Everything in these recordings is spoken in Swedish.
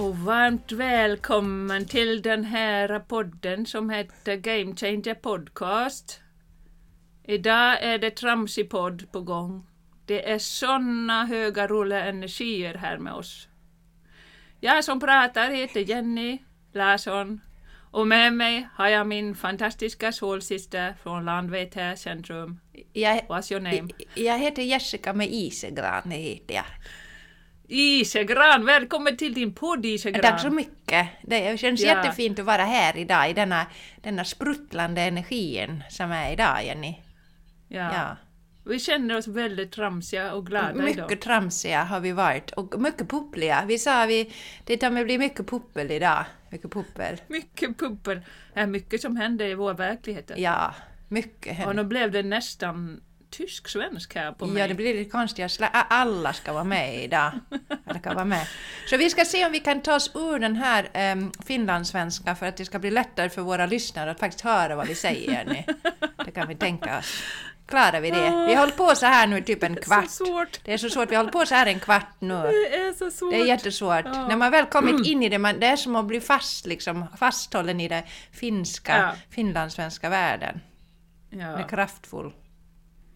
och varmt välkommen till den här podden som heter Game Changer Podcast. Idag är det tramsig podd på gång. Det är såna höga roliga energier här med oss. Jag som pratar heter Jenny Larsson och med mig har jag min fantastiska solsyster från Landvetter centrum. Jag, What's your name? jag heter Jessica med Isegran, heter jag. Isegran, välkommen till din podd Isegran! Tack så mycket! Det känns Ja. jättefint att vara här idag i denna, denna spruttlande energin som är idag, Jenny. Ja. Ja. Vi känner oss väldigt tramsiga och glada idag. Mycket tramsiga har vi varit och mycket puppliga. Vi sa vi, det kommer bli mycket puppel idag. Mycket puppel. Mycket puppel. Det är mycket som händer i vår verklighet. Ja, mycket. Och nu blev det nästan tysk-svensk här på mig. Ja, det blir lite a- Alla ska vara med idag. Alla kan vara med. Så vi ska se om vi kan ta oss ur den här um, finlandssvenska för att det ska bli lättare för våra lyssnare att faktiskt höra vad vi säger. Jenny. Det kan vi tänka oss. Klarar vi det? Vi har hållit på så här nu typ en Det är kvart. så svårt. Det är så svårt. Vi har hållit på så här en kvart nu. Det är så svårt. Det är jättesvårt. Ja. När man väl kommit in i det, man, det är som att bli fast, liksom, fasthållen i den finska, Ja. finlandssvenska världen. Den är Ja. kraftfull.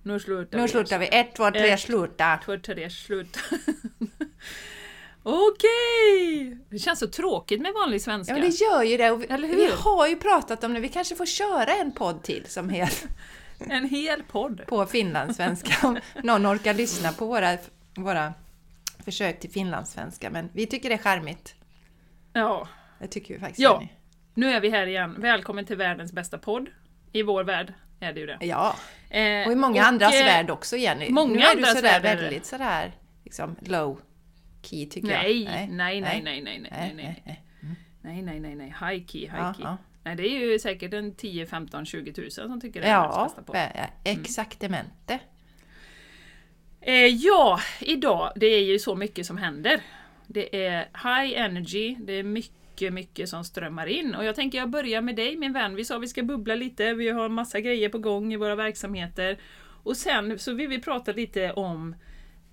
Nu slutar Nu vi. slutar vi. Ett, två, tre, Ett. sluta. Två, tre, slut. Okej! Det känns så tråkigt med vanlig svenska. Ja, det gör ju det. Vi, Eller hur? vi har ju pratat om det. Vi kanske får köra en podd till som helt En hel podd. på finlandssvenska. Om någon orkar lyssna på våra, våra försök till finlandssvenska. Men vi tycker det är charmigt. Ja. Det tycker vi faktiskt. Ja. Nu är vi här igen. Välkommen till världens bästa podd. I vår värld är det ju det. Ja. Eh, Och i många och, andras eh, värld också Jenny. många nu är du sådär väldigt sådär liksom low key tycker Nej, jag. nej, nej, nej, nej, nej, nej, nej. nej. Nej, nej, nej, nej. High key, high Ja, key. ja. Nej, det är ju säkert en 10, 15, 20 tusen som tycker det är Ja, bästa podd. be- exaktamente. Eh, ja, idag, det är ju så mycket som händer. Det är high energy, det är mycket, mycket som strömmar in. Och jag tänker jag börjar med dig min vän. Vi sa vi ska bubbla lite, vi har massa grejer på gång i våra verksamheter. Och sen så vill vi prata lite om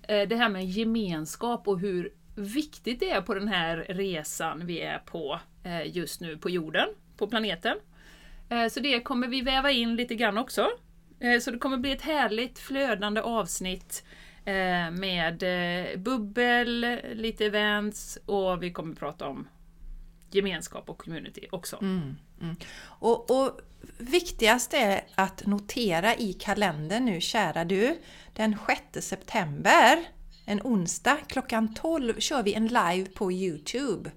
eh, det här med gemenskap och hur viktigt det är på den här resan vi är på eh, just nu på jorden, på planeten. Eh, så det kommer vi väva in lite grann också. Så det kommer bli ett härligt flödande avsnitt med bubbel, lite events och vi kommer prata om gemenskap och community också. Mm, Och, och viktigast är att notera i kalendern nu, kära du, den 6 september, en onsdag, klockan 12 kör vi en live på Youtube.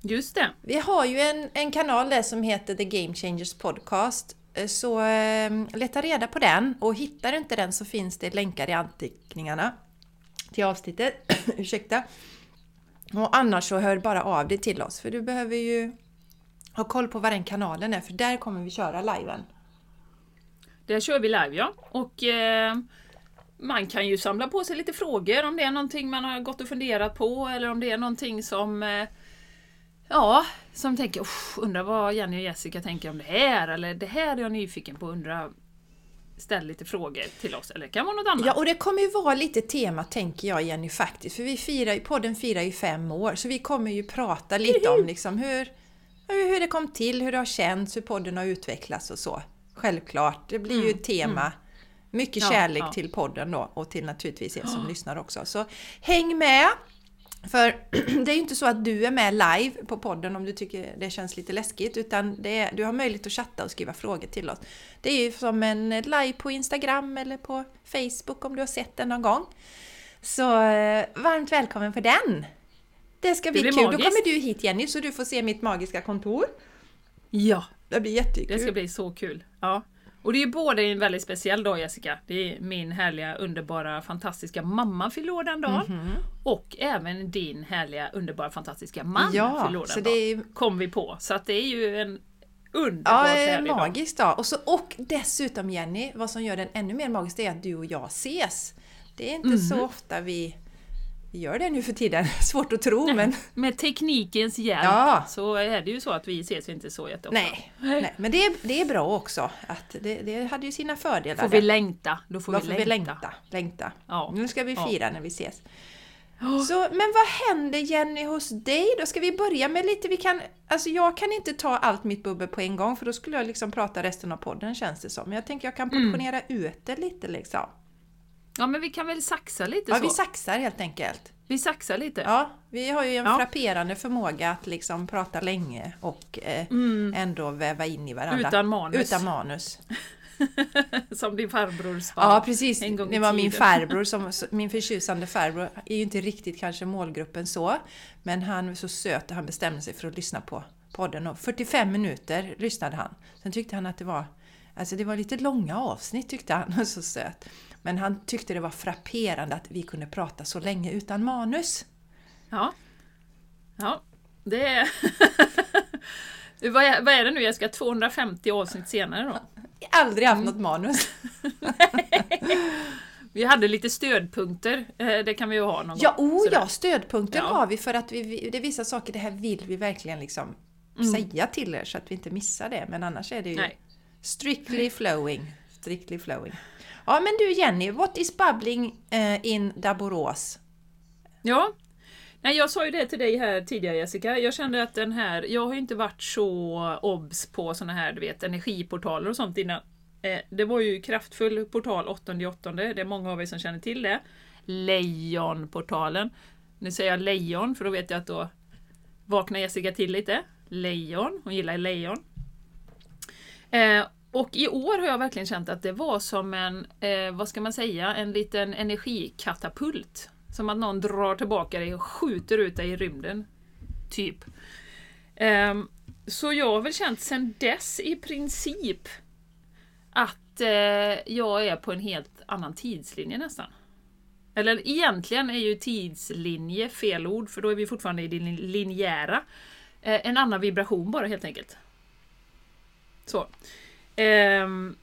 Just det! Vi har ju en, en kanal där som heter The Game Changers Podcast. Eh, Så eh, leta reda på den och hittar du inte den så finns det länkar i anteckningarna till avsnittet. Ursäkta. Och annars så hör bara av dig till oss för du behöver ju ha koll på vad den kanalen är för där kommer vi köra liven. Där kör vi live ja. Och eh, man kan ju samla på sig lite frågor om det är någonting man har gått och funderat på eller om det är någonting som eh, Ja, som tänker undrar vad Jenny och Jessica tänker om det här eller det här är jag nyfiken på undrar Ställ lite frågor till oss eller det kan vara något annat. Ja, och det kommer ju vara lite tema tänker jag Jenny faktiskt, för vi firar podden firar ju fem år, så vi kommer ju prata lite om liksom hur, hur det kom till, hur det har känts, hur podden har utvecklats och så. Självklart, det blir ju ett tema. Mycket Ja, kärlek ja. till podden då och till naturligtvis er som lyssnar också. Så häng med! För det är ju inte så att du är med live på podden om du tycker det känns lite läskigt utan är, du har möjlighet att chatta och skriva frågor till oss. Det är ju som en live på Instagram eller på Facebook om du har sett den någon gång. Så eh, varmt välkommen på den! Det ska bli Det kul. Då magiskt. kommer du hit Jenny så du får se mitt magiska kontor. Ja, Det blir jättekul. det ska bli så kul. Ja. Och det är ju både en väldigt speciell dag Jessica. Det är min härliga, underbara, fantastiska mamma fyller år den dagen. Mhm. Och även din härliga, underbara, fantastiska man Ja, fyller år den dagen. är Kom vi på. Så att det är ju en underbart Ja, härlig dag. magisk dag. Och, så, och dessutom Jenny, vad som gör den ännu mer magisk är att du och jag ses. Det är inte Mhm. så ofta vi, vi gör det nu för tiden. Svårt att tro men Med teknikens hjälp Ja. så är det ju så att vi ses inte så jätteofta. nej. nej. Men det är, det är bra också. Att det, det hade ju sina fördelar. Får vi längta, då får Då vi får längta. vi längta. längta. Ja. Nu ska vi Ja. fira när vi ses. Så, men vad händer Jenny hos dig då? Ska vi börja med lite, vi kan, alltså jag kan inte ta allt mitt bubbel på en gång för då skulle jag liksom prata resten av podden känns det som. Men jag tänker jag kan Mm. portionera ut det lite liksom. Ja men vi kan väl saxa lite Ja, så. vi saxar helt enkelt. Vi saxar lite. Ja, vi har ju en Ja. frapperande förmåga att liksom prata länge och eh, ändå väva in i varandra. Mm. Utan manus. Utan manus. Som din farbror sa. Ja, precis. en gång Det var min farbror, som, min förtjusande farbror, är ju inte riktigt kanske målgruppen så. Men han var så söt och han bestämde sig för att lyssna på podden. Och 45 minuter lyssnade han. Sen tyckte han att det var Alltså det var lite långa avsnitt tyckte han, och så söt. Men han tyckte det var frapperande att vi kunde prata så länge utan manus. Ja. Ja, det är... vad, är vad är det nu Jessica? 250 avsnitt senare då? Aldrig haft något manus. Vi hade lite stödpunkter, eh, det kan vi ju ha någon Ja, gång. oh ja, stödpunkter Ja. har vi för att vi, det är vissa saker, det här vill vi verkligen liksom Mm. säga till er så att vi inte missar det. Men annars är det ju Nej. strictly flowing. Strictly flowing. Ja men du Jenny, what is bubbling eh, in Daborås? Ja. Nej, jag sa ju det till dig här tidigare Jessica. Jag kände att den här, jag har ju inte varit så obs på såna här du vet, energiportaler och sånt innan. Eh, det var ju kraftfull portal 8.8. Det är många av er som känner till det. Lejonportalen. Nu säger jag lejon för då vet jag att då vaknar Jessica till lite. Lejon, hon gillar lejon. Eh, och i år har jag verkligen känt att det var som en, eh, vad ska man säga, en liten energikatapult. Som att någon drar tillbaka dig och skjuter ut dig i rymden. Typ. Ehm, så jag har väl känt sedan dess i princip att eh, jag är på en helt annan tidslinje nästan. Eller egentligen är ju tidslinje fel ord, för då är vi fortfarande i det linjära. Eh, en annan vibration bara helt enkelt. Så. Um,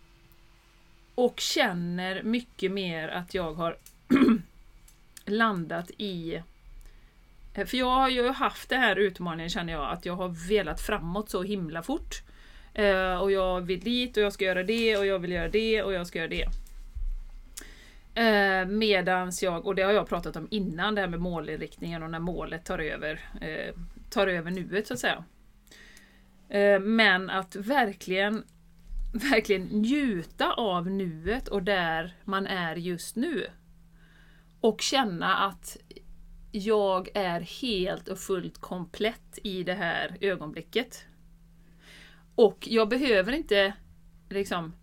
och känner mycket mer att jag har landat i... Eh, för jag har ju haft den här utmaningen känner jag, att jag har velat framåt så himla fort. Uh, och jag vill dit och jag ska göra det och jag vill göra det och jag ska göra det. Eh, medans jag, och det har jag pratat om innan, det här med målinriktningen och när målet tar över, eh, tar över nuet så att säga. Eh, men att verkligen, verkligen njuta av nuet och där man är just nu. Och känna att jag är helt och fullt komplett i det här ögonblicket. Och jag behöver inte liksom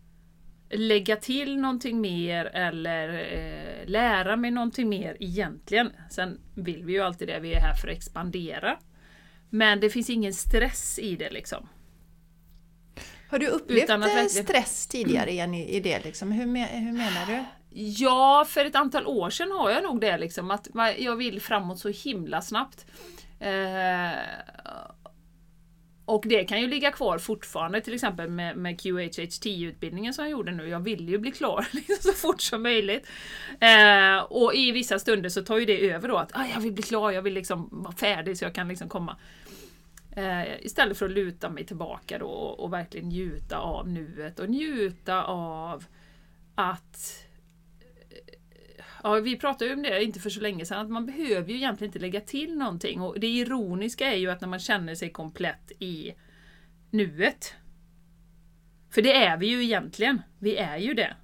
lägga till någonting mer eller eh, lära mig någonting mer egentligen. Sen vill vi ju alltid det, vi är här för att expandera. Men det finns ingen stress i det liksom. Har du upplevt eh, verkligen- stress tidigare Jenny, i det liksom? Hur, me- hur menar du? Ja, för ett antal år sedan har jag nog det liksom, att jag vill framåt så himla snabbt. Eh, och det kan ju ligga kvar fortfarande, till exempel med, med QHHT-utbildningen som jag gjorde nu. Jag vill ju bli klar liksom, så fort som möjligt. Eh, och i vissa stunder så tar ju det över då att ah, jag vill bli klar, jag vill liksom vara färdig så jag kan liksom komma. Eh, istället för att luta mig tillbaka då och, och verkligen njuta av nuet och njuta av att eh, Ja, vi pratade ju om det inte för så länge sedan, att man behöver ju egentligen inte lägga till någonting. Och det ironiska är ju att när man känner sig komplett i nuet. För det är vi ju egentligen. Vi är ju det.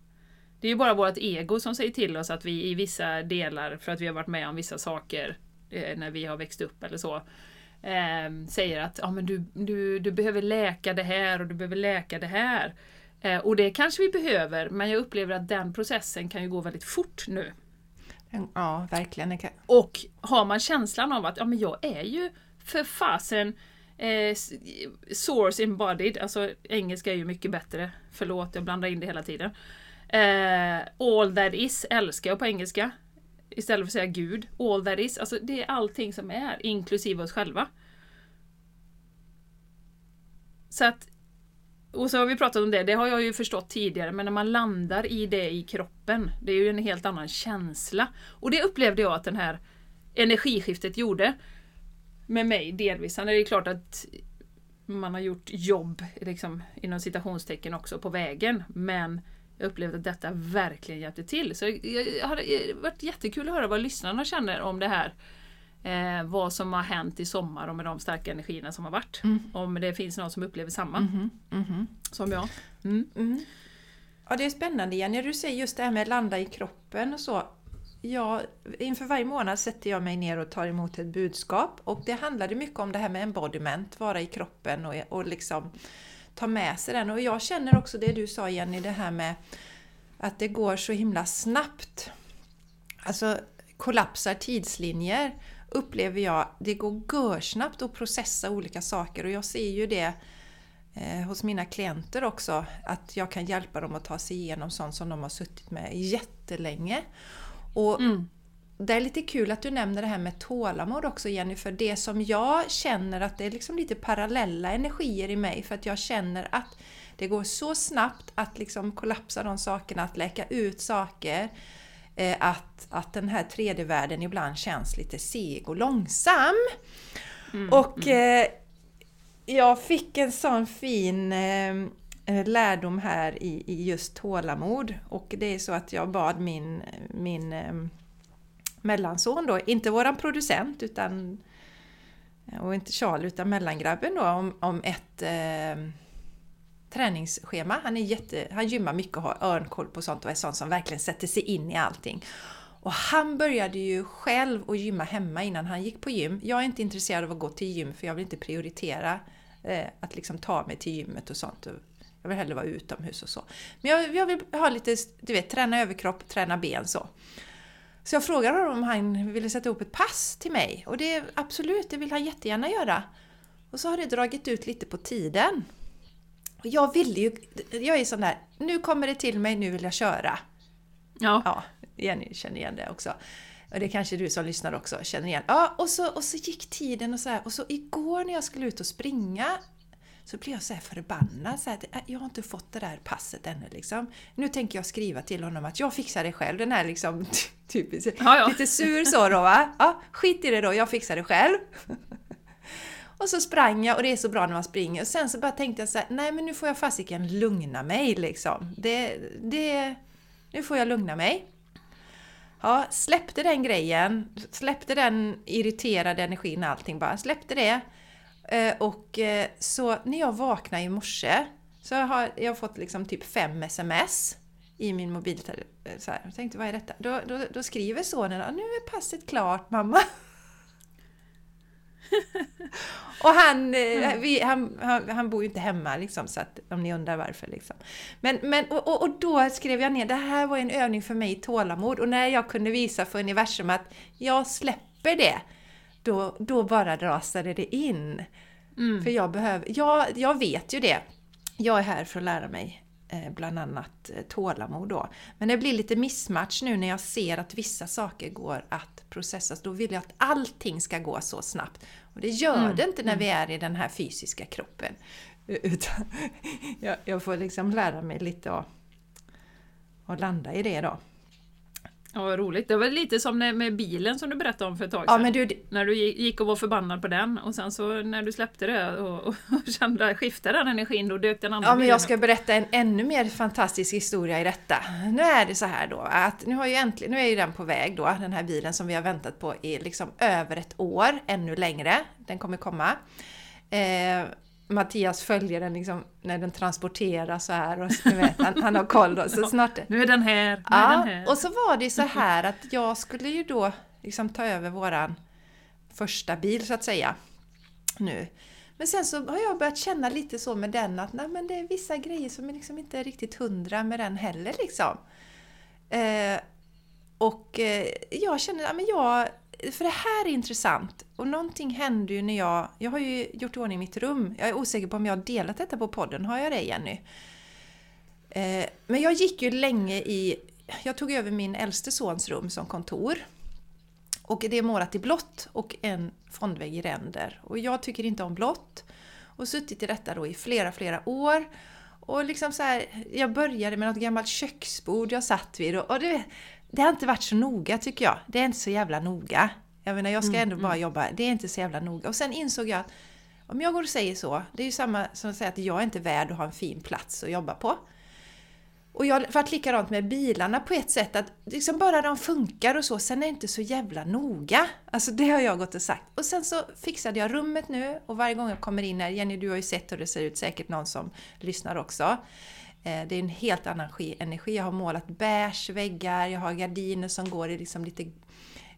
Det är ju bara vårt ego som säger till oss att vi i vissa delar, för att vi har varit med om vissa saker, eh, när vi har växt upp eller så. Eh, säger att ja, men du, du, du behöver läka det här och du behöver läka det här. Eh, och det kanske vi behöver, men jag upplever att den processen kan ju gå väldigt fort nu. Ja, verkligen. Och har man känslan av att ja, men jag är ju för fasen eh, source embodied, alltså engelska är ju mycket bättre, förlåt jag blandar in det hela tiden. Eh, all that is älskar jag på engelska. Istället för att säga Gud. All that is, alltså det är allting som är, inklusive oss själva. Så att och så har vi pratat om det, det har jag ju förstått tidigare, men när man landar i det i kroppen, det är ju en helt annan känsla. Och det upplevde jag att det här energiskiftet gjorde med mig delvis. Sen är det klart att man har gjort jobb liksom, inom citationstecken också på vägen, men jag upplevde att detta verkligen hjälpte till. Så det har varit jättekul att höra vad lyssnarna känner om det här eh, vad som har hänt i sommar och med de starka energierna som har varit. Mm. Om det finns någon som upplever samma mm. Mm. som jag. Mm. Mm. Ja det är spännande Jenny, du säger just det här med att landa i kroppen och så. Ja, inför varje månad sätter jag mig ner och tar emot ett budskap och det handlade mycket om det här med embodiment, vara i kroppen och, och liksom ta med sig den. Och jag känner också det du sa Jenny, det här med att det går så himla snabbt. Alltså kollapsar tidslinjer upplever jag, det går görsnabbt att processa olika saker och jag ser ju det eh, hos mina klienter också, att jag kan hjälpa dem att ta sig igenom sånt som de har suttit med jättelänge. Och mm. Det är lite kul att du nämner det här med tålamod också Jenny, för det som jag känner att det är liksom lite parallella energier i mig, för att jag känner att det går så snabbt att liksom kollapsa de sakerna, att läka ut saker. Eh, att, att den här 3D-världen ibland känns lite seg och långsam. Mm, och mm. Eh, jag fick en sån fin eh, lärdom här i, i just tålamod. Och det är så att jag bad min, min mellanson då, inte våran producent utan och inte Charlie utan mellangrabben då om, om ett eh, träningsschema. Han, är jätte, han gymmar mycket och har örnkoll på sånt och är sån som verkligen sätter sig in i allting. Och han började ju själv att gymma hemma innan han gick på gym. Jag är inte intresserad av att gå till gym för jag vill inte prioritera eh, att liksom ta mig till gymmet och sånt. Jag vill hellre vara utomhus och så. Men jag, jag vill ha lite, du vet, träna överkropp, träna ben så. Så jag frågade honom om han ville sätta ihop ett pass till mig. Och det absolut, det vill han jättegärna göra. Och så har det dragit ut lite på tiden. Och jag ville ju, jag är sån där, nu kommer det till mig, nu vill jag köra. Ja. ja Jenny känner igen det också. Och det kanske du som lyssnar också känner igen. Ja, och så, och så gick tiden och så här. Och så igår när jag skulle ut och springa så blev jag så förbannad. Så här, jag har inte fått det där passet ännu liksom. Nu tänker jag skriva till honom att jag fixar det själv. Den här liksom typiskt, ja, ja. lite sur så då va. Ja, skit i det då, jag fixar det själv. Och så sprang jag och det är så bra när man springer. Och sen så bara tänkte jag så här, nej men nu får jag fasiken lugna mig liksom. Det, det, nu får jag lugna mig. Ja, släppte den grejen, släppte den irriterade energin och allting bara, släppte det. Eh, och eh, så när jag vaknade i morse så har jag fått liksom typ fem sms i min mobiltelefon. Jag tänkte, vad är detta? Då, då, då skriver sonen, nu är passet klart mamma. och han, mm. vi, han, han, han, bor ju inte hemma liksom, så att, om ni undrar varför. Liksom. Men, men, och, och då skrev jag ner, det här var en övning för mig i tålamod. Och när jag kunde visa för universum att jag släpper det, då, då bara rasade det in. Mm. För jag behöver, jag, jag vet ju det. Jag är här för att lära mig Eh, bland annat eh, tålamod då. Men det blir lite missmatch nu när jag ser att vissa saker går att processas. Då vill jag att allting ska gå så snabbt. Och det gör mm. det inte när vi är i den här fysiska kroppen. Utan jag, jag får liksom lära mig lite att, att landa i det då. Ja, vad roligt. Det var lite som med bilen som du berättade om för ett tag sedan. Ja, men du... När du gick och var förbannad på den och sen så när du släppte det och, och kände, skiftade den energin, då dök den andra Ja, men jag ska berätta en ännu mer fantastisk historia i detta. Nu är det så här då att nu, har ju äntligen, nu är ju den på väg då, den här bilen som vi har väntat på i liksom över ett år, ännu längre. Den kommer komma. Eh, Mattias följer den liksom när den transporteras så här och du vet, han, han har koll då. Så snart, nu är den här, nu ja, är den här. Och så var det så här att jag skulle ju då liksom ta över våran första bil så att säga. Nu. Men sen så har jag börjat känna lite så med den att nej, men det är vissa grejer som är liksom inte riktigt hundra med den heller. Liksom. Eh, och eh, jag känner att jag, för det här är intressant. Och någonting hände ju när jag... Jag har ju gjort i ordning mitt rum. Jag är osäker på om jag har delat detta på podden. Har jag det Jenny? Eh, men jag gick ju länge i... Jag tog över min äldste sons rum som kontor. Och det är målat i blått och en fondvägg i ränder. Och jag tycker inte om blått. Och suttit i detta då i flera, flera år. Och liksom så här, jag började med något gammalt köksbord jag satt vid och, och det, det har inte varit så noga tycker jag. Det är inte så jävla noga. Jag menar, jag ska mm, ändå bara mm. jobba. Det är inte så jävla noga. Och sen insåg jag att om jag går och säger så, det är ju samma som att säga att jag är inte värd att ha en fin plats att jobba på. Och jag har varit likadant med bilarna på ett sätt att liksom bara de funkar och så, sen är det inte så jävla noga. Alltså det har jag gått och sagt. Och sen så fixade jag rummet nu och varje gång jag kommer in här, Jenny du har ju sett hur det ser ut, säkert någon som lyssnar också. Eh, det är en helt annan energi. Jag har målat beige väggar, jag har gardiner som går i liksom lite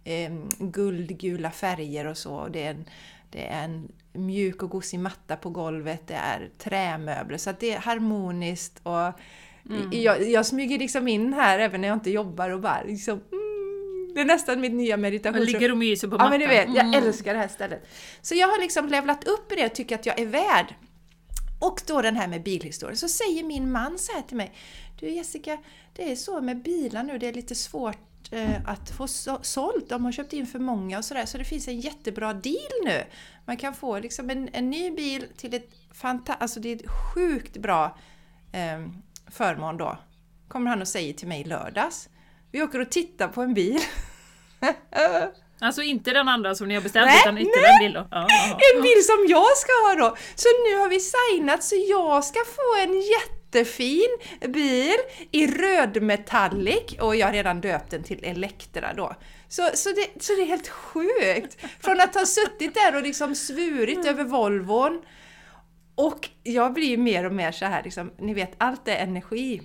eh, guldgula färger och så. Det är, en, det är en mjuk och gosig matta på golvet, det är trämöbler. Så det är harmoniskt och Mm. Jag, jag smyger liksom in här även när jag inte jobbar och bara liksom mm, det är nästan mitt nya meditation. Och ligger och myser på mattan. Ja men du vet, jag mm. älskar det här stället. Så jag har liksom levlat upp i det och tycker att jag är värd. Och då den här med bilhistorien. Så säger min man så här till mig. Du Jessica, det är så med bilar nu, det är lite svårt eh, att få så, sålt. De har köpt in för många och sådär. Så det finns en jättebra deal nu. Man kan få liksom en, en ny bil till ett fantastiskt, alltså det är ett sjukt bra eh, förmån då, kommer han och säger till mig lördags. Vi åker och tittar på en bil. Alltså inte den andra som ni har beställt nej, utan inte nej. den bil då? Ja, en bil som jag ska ha då! Så nu har vi signat så jag ska få en jättefin bil i rödmetallic och jag har redan döpt den till Elektra då. Så, så, det, så det är helt sjukt! Från att ha suttit där och liksom svurit mm. över Volvon och jag blir mer och mer så här, liksom, ni vet, allt är energi.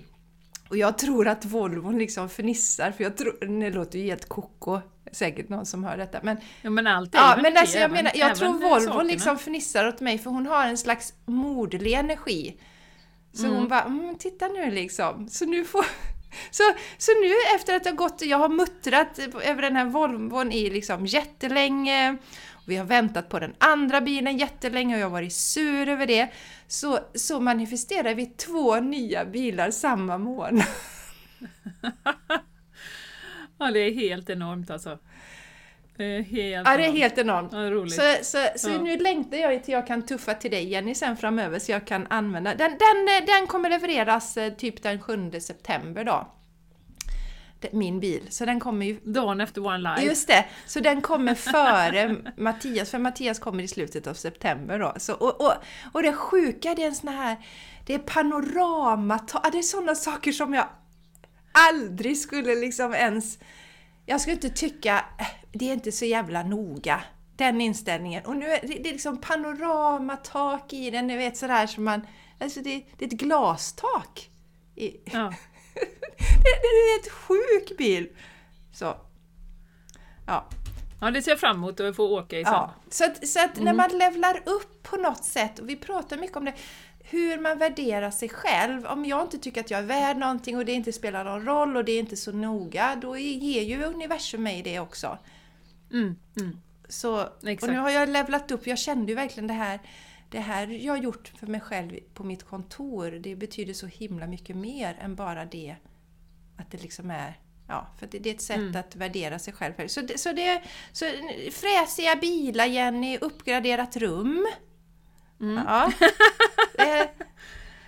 Och jag tror att Volvon liksom fnissar, för jag tror, det låter ju helt koko, säkert någon som hör detta. Men, ja, men allt är ja, men alltså, jag, menar, jag tror Volvon liksom fnissar åt mig, för hon har en slags moderlig energi. Så mm. hon bara, mm, titta nu liksom. Så nu får... Så, så nu efter att ha gått, jag har muttrat över den här Volvon i liksom jättelänge vi har väntat på den andra bilen jättelänge och jag har varit sur över det. Så, så manifesterar vi två nya bilar samma månad. ja, det är helt enormt alltså. Det är helt ja, det är helt enormt. Ja, så så, så ja. nu längtar jag till jag kan tuffa till dig Jenny sen framöver så jag kan använda den. Den, den kommer levereras eh, typ den 7 september då min bil. Så den kommer ju... Dagen efter One Life. Just det! Så den kommer före Mattias, för Mattias kommer i slutet av september då. Så, och, och, och det sjuka, det är en sån här... Det är panorama... Det är sådana saker som jag aldrig skulle liksom ens... Jag skulle inte tycka... Äh, det är inte så jävla noga. Den inställningen. Och nu är det, det är liksom panoramatak i den, ni vet sådär som man... Alltså det, det är ett glastak. I, ja. Det, är en helt sjuk bil! Så. Ja. Ja, det ser jag fram emot att få åka i sen. Ja, så att, så att mm. när man levlar upp på något sätt, och vi pratar mycket om det, hur man värderar sig själv. Om jag inte tycker att jag är värd någonting och det inte spelar någon roll och det är inte så noga, då ger ju universum mig det också. Mm, mm. Så, och nu har jag levlat upp, jag kände ju verkligen det här det här jag har gjort för mig själv på mitt kontor, det betyder så himla mycket mer än bara det att det liksom är Ja, för det, det är ett sätt mm. att värdera sig själv. Så det, så det så fräsiga bilar, Jenny, uppgraderat rum. Mm. Ja.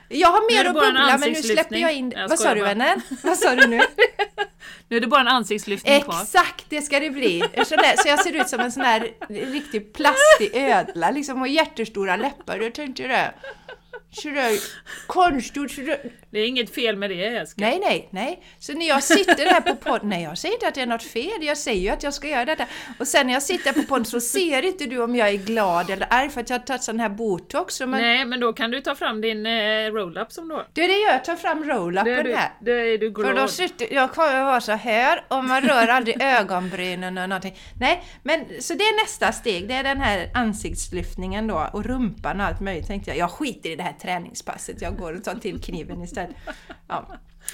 jag har mer att bubbla men nu släpper jag in... Vad sa du vännen? Vad sa du nu? Nu är det bara en ansiktslyftning kvar. Exakt, det ska det bli! Så, jag ser ut som en sån här riktig plastig ödla liksom och jättestora läppar. Jag tänkte det? Sådär konstgjort. Sådär. Det är inget fel med det Jessica. Nej, nej, nej. Så när jag sitter här på podden, nej jag säger inte att det är något fel, jag säger ju att jag ska göra detta. Och sen när jag sitter på podden så ser inte du om jag är glad eller arg för att jag har tagit sån här botox. Men... Nej, men då kan du ta fram din eh, roll-up som då. Det är det jag tar fram roll-upen här. Då är du glad. För då sitter, jag kommer vara så här och man rör aldrig ögonbrynen och någonting. Nej, men så det är nästa steg. Det är den här ansiktslyftningen då och rumpan och allt möjligt tänkte jag. Jag skiter i det här träningspasset. Jag går och tar till kniven istället. Ja.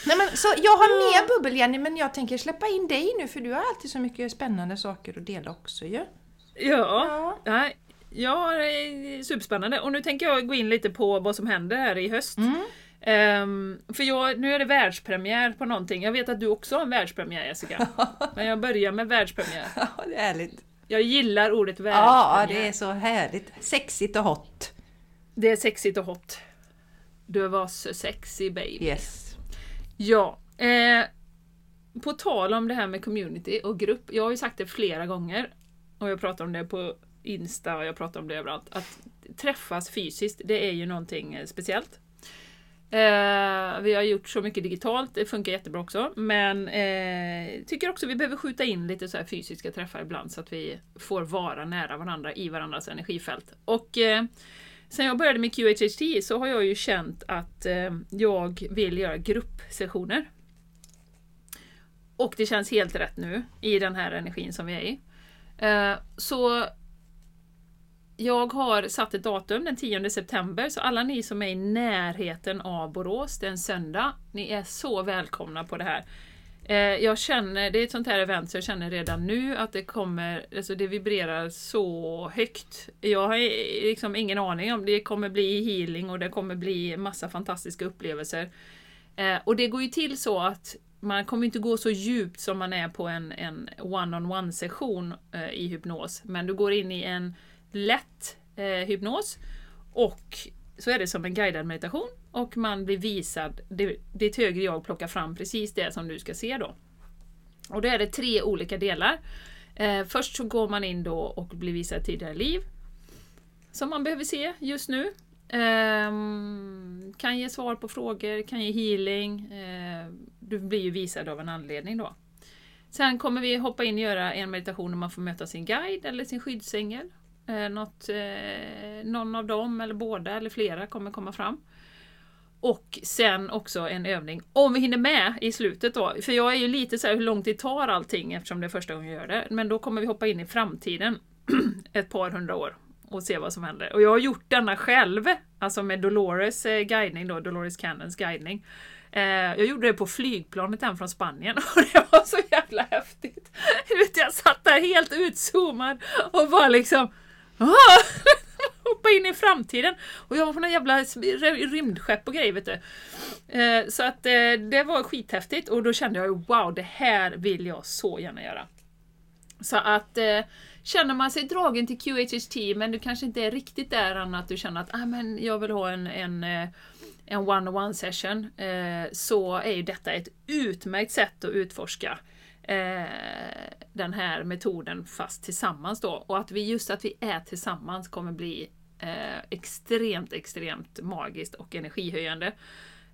Nej, men, så jag har mer bubbel Jenny, men jag tänker släppa in dig nu för du har alltid så mycket spännande saker att dela också ju. Ja. ja. ja. Ja, det är superspännande. Och nu tänker jag gå in lite på vad som händer här i höst. Mm. Um, för jag, nu är det världspremiär på någonting. Jag vet att du också har en världspremiär Jessica. Men jag börjar med världspremiär. Ja, det är härligt. Jag gillar ordet världspremiär. Ja, det är så härligt. Sexigt och hot. Det är sexigt och hot. Du var så sexy baby. Yes. Ja. Eh, på tal om det här med community och grupp. Jag har ju sagt det flera gånger. Och jag pratar om det på Insta och jag pratar om det överallt. Att träffas fysiskt, det är ju någonting eh, speciellt. Eh, vi har gjort så mycket digitalt, det funkar jättebra också. Men eh, tycker också vi behöver skjuta in lite så fysiska träffar ibland så att vi får vara nära varandra i varandras energifält. Och eh, sen jag började med QHHT så har jag ju känt att eh, jag vill göra gruppsessioner. Och det känns helt rätt nu i den här energin som vi är i. Eh, så jag har satt ett datum den 10 september, så alla ni som är i närheten av Borås, det är en söndag, ni är så välkomna på det här. Eh, jag känner, det är ett sånt här event så jag känner redan nu att det kommer, alltså det vibrerar så högt. Jag har liksom ingen aning om det kommer bli healing och det kommer bli massa fantastiska upplevelser. Eh, och det går ju till så att man kommer inte gå så djupt som man är på en, en one-on-one session eh, i hypnos, men du går in i en lätt eh, hypnos och så är det som en guidad meditation och man blir visad, det, ditt högre jag plockar fram precis det som du ska se då. Och då är det tre olika delar. Eh, först så går man in då och blir visad tidigare liv som man behöver se just nu. Eh, kan ge svar på frågor, kan ge healing. Eh, du blir ju visad av en anledning då. Sen kommer vi hoppa in och göra en meditation där man får möta sin guide eller sin skyddsängel Eh, något, eh, någon av dem eller båda eller flera kommer komma fram. Och sen också en övning, om vi hinner med i slutet då. För jag är ju lite så här hur lång tid tar allting eftersom det är första gången jag gör det. Men då kommer vi hoppa in i framtiden ett par hundra år och se vad som händer. Och jag har gjort denna själv, alltså med Dolores eh, guidning då, Dolores Cannons guidning. Eh, jag gjorde det på flygplanet hem från Spanien och det var så jävla häftigt. Jag satt där helt utzoomad och bara liksom Hoppa in i framtiden! Och jag var på någon jävla rymdskepp och grejer vet du. Eh, så att eh, det var skithäftigt och då kände jag ju wow, det här vill jag så gärna göra. Så att eh, känner man sig dragen till QHHT men du kanske inte är riktigt där än att du känner att ah, men jag vill ha en, en eh, en one-on-one session eh, så är ju detta ett utmärkt sätt att utforska eh, den här metoden fast tillsammans då. Och att vi just att vi är tillsammans kommer bli eh, extremt, extremt magiskt och energihöjande.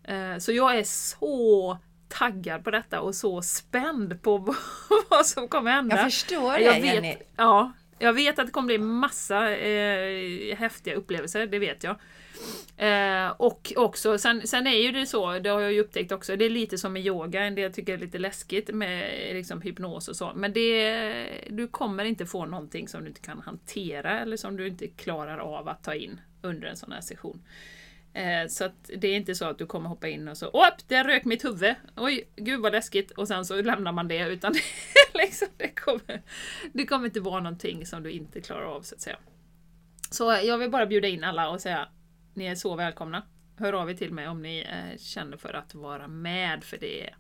Eh, så jag är så taggad på detta och så spänd på vad som kommer hända. Jag förstår det jag vet, Jenny. Ja, jag vet att det kommer bli massa eh, häftiga upplevelser, det vet jag. Eh, och också, sen, sen är ju det så, det har jag ju upptäckt också, det är lite som med yoga, en del tycker det är lite läskigt med liksom, hypnos och så. Men det, du kommer inte få någonting som du inte kan hantera eller som du inte klarar av att ta in under en sån här session. Eh, så att det är inte så att du kommer hoppa in och så Opp, där rök mitt huvud! Oj, gud vad läskigt! Och sen så lämnar man det utan det, liksom, det, kommer, det kommer inte vara någonting som du inte klarar av så att säga. Så jag vill bara bjuda in alla och säga ni är så välkomna. Hör av er till mig om ni eh, känner för att vara med för det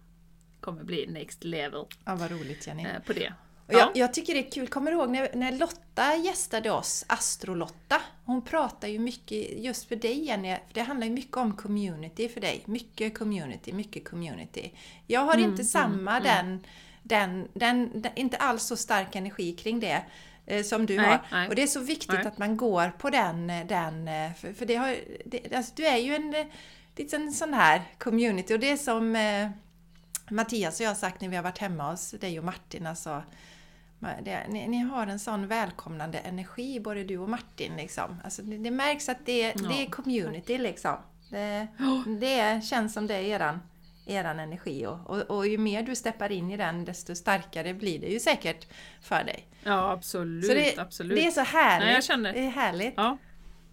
kommer bli next level. Ja, vad roligt Jenny. Eh, på det. Och jag, jag, tycker det är kul, kommer du ihåg när, när Lotta gästade oss, Astrolotta? Hon pratar ju mycket, just för dig Jenny, för det handlar ju mycket om community för dig. Mycket community, mycket community. Jag har Mm, inte samma mm, den, den, den, den, inte alls så stark energi kring det. Eh, som du Nej, har. nej. Och det är så viktigt Nej. att man går på den, eh, den eh, för, för det har, det, alltså, du är ju en liten sån här community och det är som eh, Mattias och jag har sagt när vi har varit hemma hos dig och Martin alltså, det, ni, ni har en sån välkomnande energi både du och Martin liksom. Alltså, det, det märks att det, det är Ja, community liksom. Det, det känns som det är eran, eran energi och, och, och ju mer du steppar in i den desto starkare blir det ju säkert för dig. Ja, absolut. Så det, absolut. det är så härligt. Nej, jag känner- Det är härligt. Ja,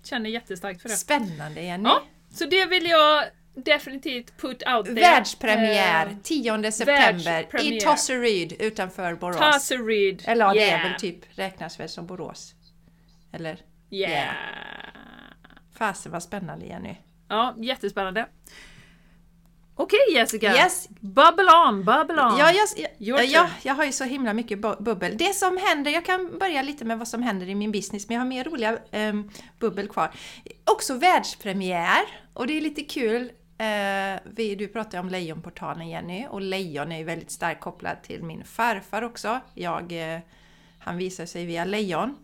känner jättestarkt för det. Spännande Jenny! Ja, så det vill jag definitivt put out there. Världspremiär Eh, 10 september i. Tosseryd utanför Borås. Tasserid. Eller ja, det är Yeah. väl typ, räknas väl som Borås? Eller? Yeah. Fasen vad spännande Jenny! Ja, jättespännande. Okej Jessica. Yes. Bubble on, bubble on. Ja, jag, Your jag, jag, har ju så himla mycket bu- bubbel. Det som händer, jag kan börja lite med vad som händer i min business, men jag har mer roliga um, bubbel kvar. Också världspremiär, och det är lite kul. eh, vi, du pratade om Lejonportalen Jenny, och lejon är ju väldigt starkt kopplad till min farfar också. Jag, eh, han visar sig via lejon.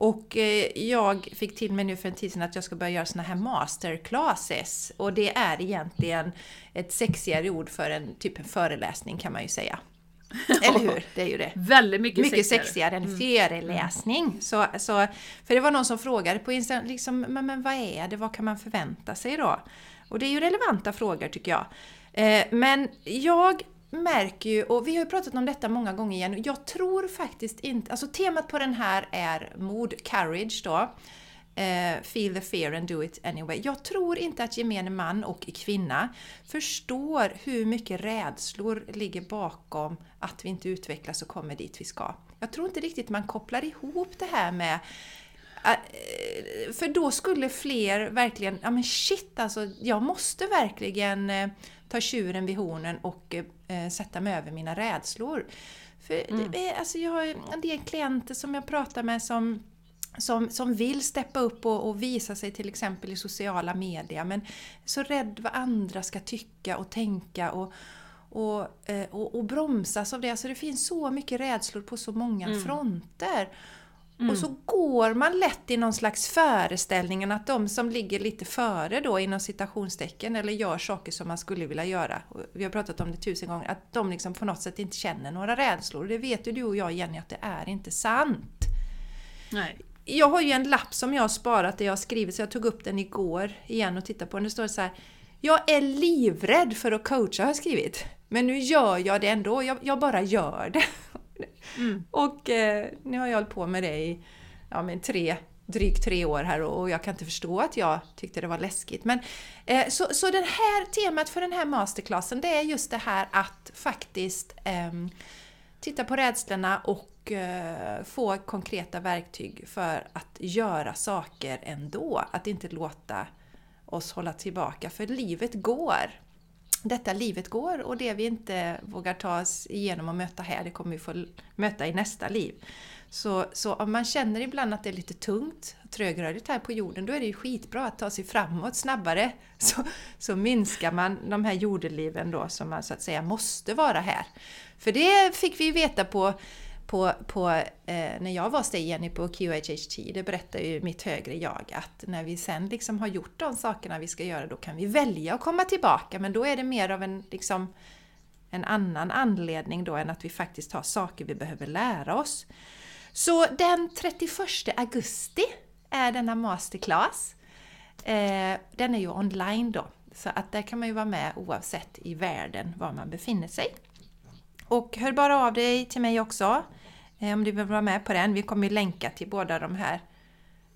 Och eh, jag fick till mig nu för en tid sedan att jag ska börja göra såna här masterclasses. Och det är egentligen ett sexigare ord för en typ en föreläsning kan man ju säga. Eller hur? Det är ju det. Väldigt mycket, Mycket sexigare. sexigare än föreläsning. Så, så, för det var någon som frågade på Instagram, liksom, men, men vad är det? Vad kan man förvänta sig då? Och det är ju relevanta frågor tycker jag. Eh, men jag märker ju, och vi har ju pratat om detta många gånger igen, jag tror faktiskt inte, alltså temat på den här är mod, courage då. Eh, feel the fear and do it anyway. Jag tror inte att gemene man och kvinna förstår hur mycket rädslor ligger bakom att vi inte utvecklas och kommer dit vi ska. Jag tror inte riktigt man kopplar ihop det här med eh, för då skulle fler verkligen, ja men shit alltså, jag måste verkligen eh, ta tjuren vid hornen och eh, eh, sätta mig över mina rädslor. För Mm. det är, alltså jag har en del klienter som jag pratar med som som, som vill steppa upp och, och visa sig till exempel i sociala medier men så rädd vad andra ska tycka och tänka och, och, eh, och, och bromsas av det. Alltså det finns så mycket rädslor på så många Mm. fronter. Och så går man lätt i någon slags föreställningen att de som ligger lite före då inom citationstecken eller gör saker som man skulle vilja göra, och vi har pratat om det tusen gånger, att de liksom på något sätt inte känner några rädslor. Det vet ju du och jag Jenny att det är inte sant. Nej. Jag har ju en lapp som jag har sparat där jag har skrivit, så jag tog upp den igår igen och tittade på den. Det står så här. Jag är livrädd för att coacha har jag skrivit. Men nu gör jag det ändå, jag, jag bara gör det. Mm. Och eh, nu har jag hållit på med det i ja, men tre, drygt tre år här och, jag kan inte förstå att jag tyckte det var läskigt. Men, eh, så, så det här temat för den här masterclassen det är just det här att faktiskt eh, titta på rädslorna och eh, få konkreta verktyg för att göra saker ändå. Att inte låta oss hålla tillbaka, för livet går. Detta livet går och det vi inte vågar ta oss igenom och möta här, det kommer vi få möta i nästa liv. Så, så om man känner ibland att det är lite tungt, trögrörligt här på jorden, då är det ju skitbra att ta sig framåt snabbare. Så, så minskar man de här jordeliven då som man så att säga måste vara här. För det fick vi veta på, på, på eh, när jag var hos dig Jenny på QHHT, det berättar ju mitt högre jag att när vi sen liksom har gjort de sakerna vi ska göra då kan vi välja att komma tillbaka men då är det mer av en liksom en annan anledning då än att vi faktiskt har saker vi behöver lära oss. Så den 31 augusti är denna masterclass. Eh, den är ju online då, så att där kan man ju vara med oavsett i världen var man befinner sig. Och hör bara av dig till mig också eh, Eh, om du vill vara med på den. Vi kommer ju länka till båda de här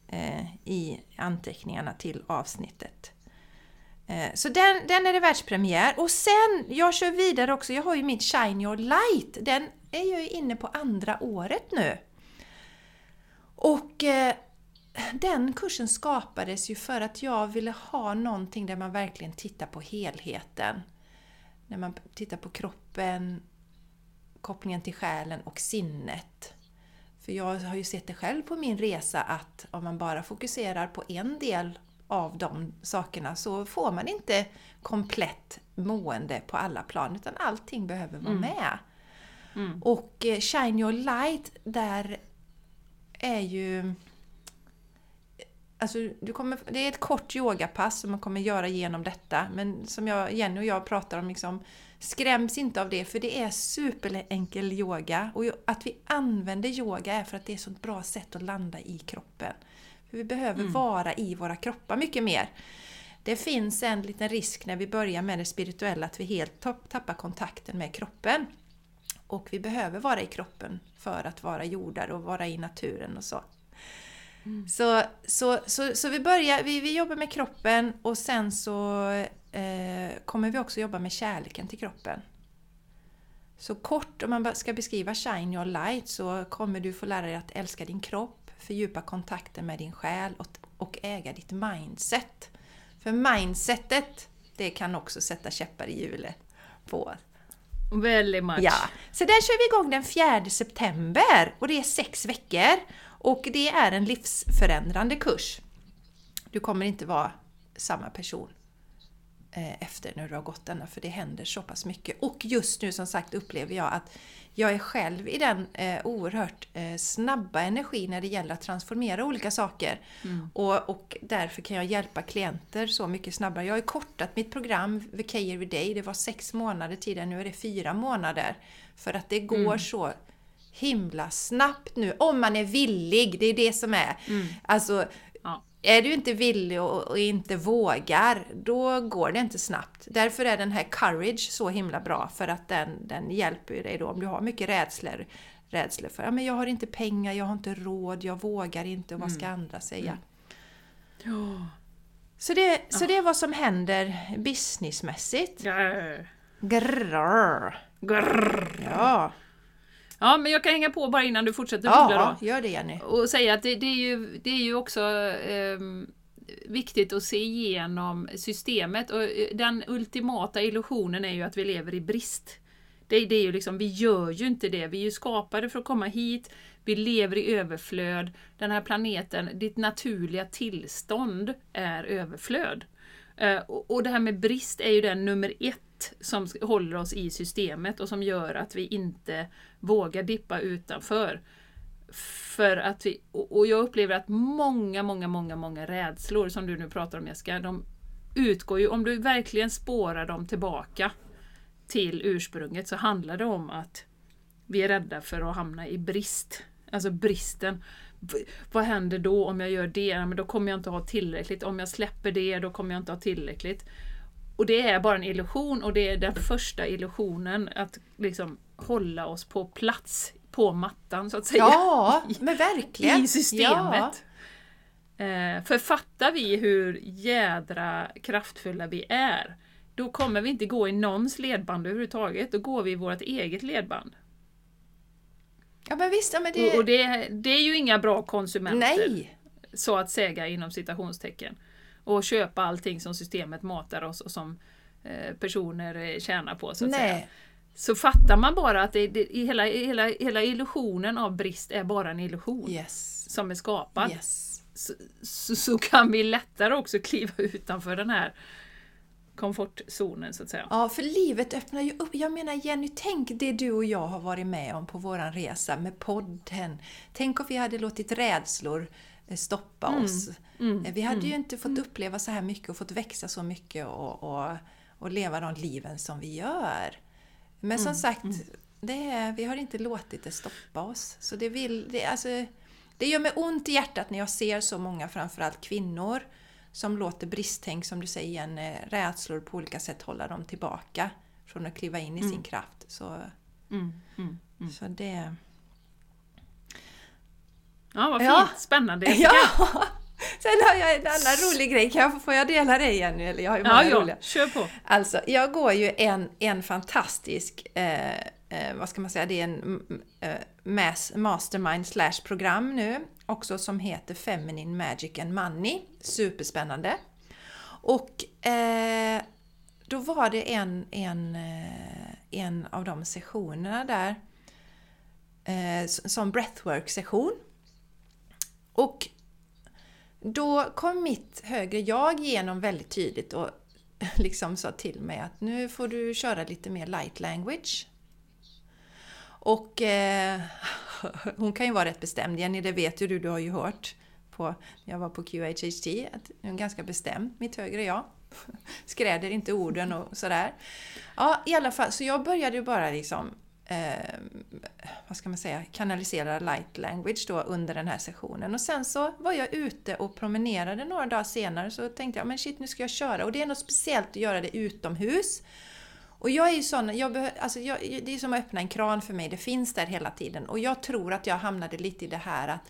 eh, i anteckningarna till avsnittet. Eh, så den, den är det världspremiär. Och sen, jag kör vidare också, jag har ju mitt Shine Your Light. Den är jag ju inne på andra året nu. Och eh, den kursen skapades ju för att jag ville ha någonting där man verkligen tittar på helheten. När man tittar på kroppen, kopplingen till själen och sinnet. För jag har ju sett det själv på min resa att om man bara fokuserar på en del av de sakerna så får man inte komplett mående på alla plan utan allting behöver vara med. Mm. Och eh, Shine Your Light, där är ju... Alltså, du kommer, det är ett kort yogapass som man kommer göra genom detta. Men som jag, Jenny och jag pratar om, liksom, skräms inte av det för det är superenkel yoga. Och att vi använder yoga är för att det är ett så bra sätt att landa i kroppen. För Vi behöver Mm. vara i våra kroppar mycket mer. Det finns en liten risk när vi börjar med det spirituella att vi helt tapp- tappar kontakten med kroppen. Och vi behöver vara i kroppen för att vara jordar och vara i naturen och så. Så, så, så, så vi börjar, vi, vi jobbar med kroppen och sen så kommer vi också jobba med kärleken till kroppen. Så kort, om man ska beskriva Shine Your Light så kommer du få lära dig att älska din kropp, fördjupa kontakten med din själ och, och äga ditt mindset. För mindsetet, det kan också sätta käppar i hjulet på Väldigt much. Ja, så där kör vi igång den 4 september och det är sex veckor. Och det är en livsförändrande kurs. Du kommer inte vara samma person eh, efter när du har gått denna, för det händer så pass mycket. Och just nu som sagt upplever jag att jag är själv i den eh, oerhört eh, snabba energi när det gäller att transformera olika saker. Och, och därför kan jag hjälpa klienter så mycket snabbare. Jag har ju kortat mitt program, VK Every Day, det var sex månader tidigare, nu är det fyra månader. För att det går så himla snabbt nu, om man är villig, det är det som är. Alltså, Ja. Är du inte villig och, och inte vågar, då går det inte snabbt. Därför är den här courage så himla bra, för att den, den hjälper dig då om du har mycket rädslor. Rädslor för, ja men jag har inte pengar, jag har inte råd, jag vågar inte och vad ska andra säga? Ja. Så, det, så det är vad som händer businessmässigt. Ja. Grrrr. Grrr. Ja, ja, men jag kan hänga på bara innan du fortsätter ja då. gör det Jenny. Och säga att det, det, är, ju, det är ju också ehm, viktigt att se igenom systemet. Och eh, den ultimata illusionen är ju att vi lever i brist. Det, det är ju liksom, vi gör ju inte det. Vi är ju skapade för att komma hit. Vi lever i överflöd. Den här planeten, ditt naturliga tillstånd är överflöd. Eh, och, det här med brist är ju den nummer ett som håller oss i systemet och som gör att vi inte vågar dippa utanför. För att vi, och och jag upplever att många, många, många, många rädslor som du nu pratar om Jessica, de utgår ju, om du verkligen spårar dem tillbaka till ursprunget så handlar det om att vi är rädda för att hamna i brist. Alltså bristen. Vad händer då om jag gör det? Ja, men då kommer jag inte ha tillräckligt. Om jag släpper det, då kommer jag inte ha tillräckligt. Och det är bara en illusion och det är den första illusionen att liksom hålla oss på plats på mattan så att säga. Ja, men verkligen. I systemet. Eh, för fattar vi hur jädra kraftfulla vi är, då kommer vi inte gå i någons ledband överhuvudtaget. Då går vi i vårt eget ledband. Ja, men visst, ja, men det... Och, och det, det är ju inga bra konsumenter, Nej! så att säga inom citationstecken. Och köpa allting som systemet matar oss och som eh, personer eh, tjänar på, så att säga. Nej. Så fattar man bara att det, det, hela, hela, hela illusionen av brist är bara en illusion Yes. som är skapad. Yes. så, så, så kan vi lättare också kliva utanför den här komfortzonen så att säga. Ja, för livet öppnar ju upp. Jag menar Jenny, tänk det du och jag har varit med om på våran resa med podden. Tänk om vi hade låtit rädslor eh, stoppa oss. mm, Eh, Vi hade ju inte fått uppleva så här mycket och fått växa så mycket och, och, och leva de liven som vi gör. Men som sagt, det är, vi har inte låtit det stoppa oss. Så det, vill, det, alltså, det gör mig ont i hjärtat när jag ser så många, framförallt kvinnor, som låter bristtänk, som du säger igen, eh, rädslor på olika sätt hålla dem tillbaka från att kliva in i sin kraft. Så, Mm, mm, mm. så det... Ja, vad fint! Ja. Spännande Jessica! Ja! Sen har jag en annan rolig grej. Kan jag, får jag dela det igen? Eller jag har ju många ja, ja, roliga. kör på! Alltså, jag går ju en, en fantastisk, eh, eh, vad ska man säga, det är en mm, eh, mass, mastermind slash program nu, också som heter Feminine Magic and Money. Superspännande! Och eh, då var det en, en, eh, en av de sessionerna där eh, som breathwork-session. Och då kom mitt högre jag igenom väldigt tydligt och liksom sa till mig att nu får du köra lite mer light language. Och eh, hon kan ju vara rätt bestämd. Jenny, det vet ju du, du har ju hört på, när jag var på QHHT, att hon är ganska bestämd, mitt högre jag. Skräder inte orden och sådär. Ja, i alla fall, så jag började ju bara liksom eh, vad ska man säga, kanalisera light language då under den här sessionen. Och sen så var jag ute och promenerade några dagar senare så tänkte jag men shit nu ska jag köra och det är något speciellt att göra det utomhus. Och jag är ju sån, jag alltså jag, det är som att öppna en kran för mig, det finns där hela tiden. Och jag tror att jag hamnade lite i det här att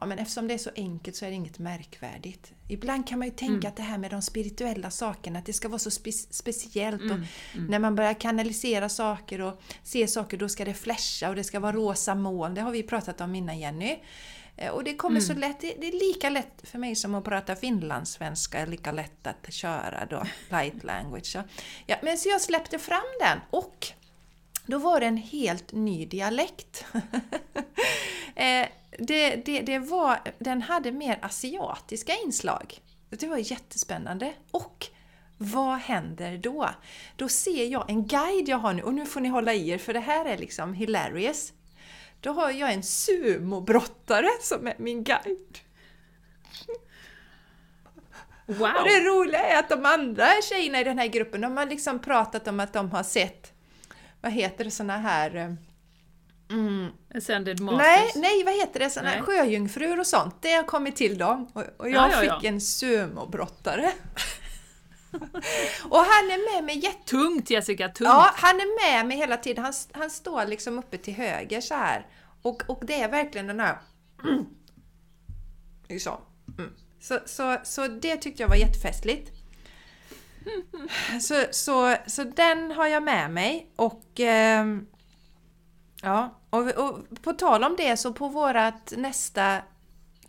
ja, men eftersom det är så enkelt så är det inget märkvärdigt. Ibland kan man ju tänka mm. att det här med de spirituella sakerna, att det ska vara så spe speciellt. Mm. Och mm. När man börjar kanalisera saker och se saker, då ska det flasha och det ska vara rosa moln. Det har vi pratat om innan Jenny. Eh, och det kommer så mm. lätt, det är lika lätt för mig som att prata finlandssvenska, lika lätt att köra då, light language. Ja, men så jag släppte fram den och då var det en helt ny dialekt. Eh, det, det, det var, den hade mer asiatiska inslag. Det var jättespännande. Och vad händer då? Då ser jag en guide jag har nu, och nu får ni hålla i er för det här är liksom hilarious. Då har jag en sumobrottare som är min guide. Wow. Och det roliga är att de andra tjejerna i den här gruppen, de har liksom pratat om att de har sett, vad heter det, såna här eh, Mm. Ascended Masters? Nej, nej, vad heter det? Såna nej. sjöjungfrur och sånt. Det har kommit till dem. Och, och jag ja, ja, ja. fick en sumobrottare. och han är med mig jätte... Tungt Jessica, tungt! Ja, han är med mig hela tiden. Han, han står liksom uppe till höger så här. Och, och det är verkligen den här... Liksom. Mm. Så, så, så det tyckte jag var jättefestligt. Så, så, så den har jag med mig och... Eh, ja, och, och, på tal om det så på vårat nästa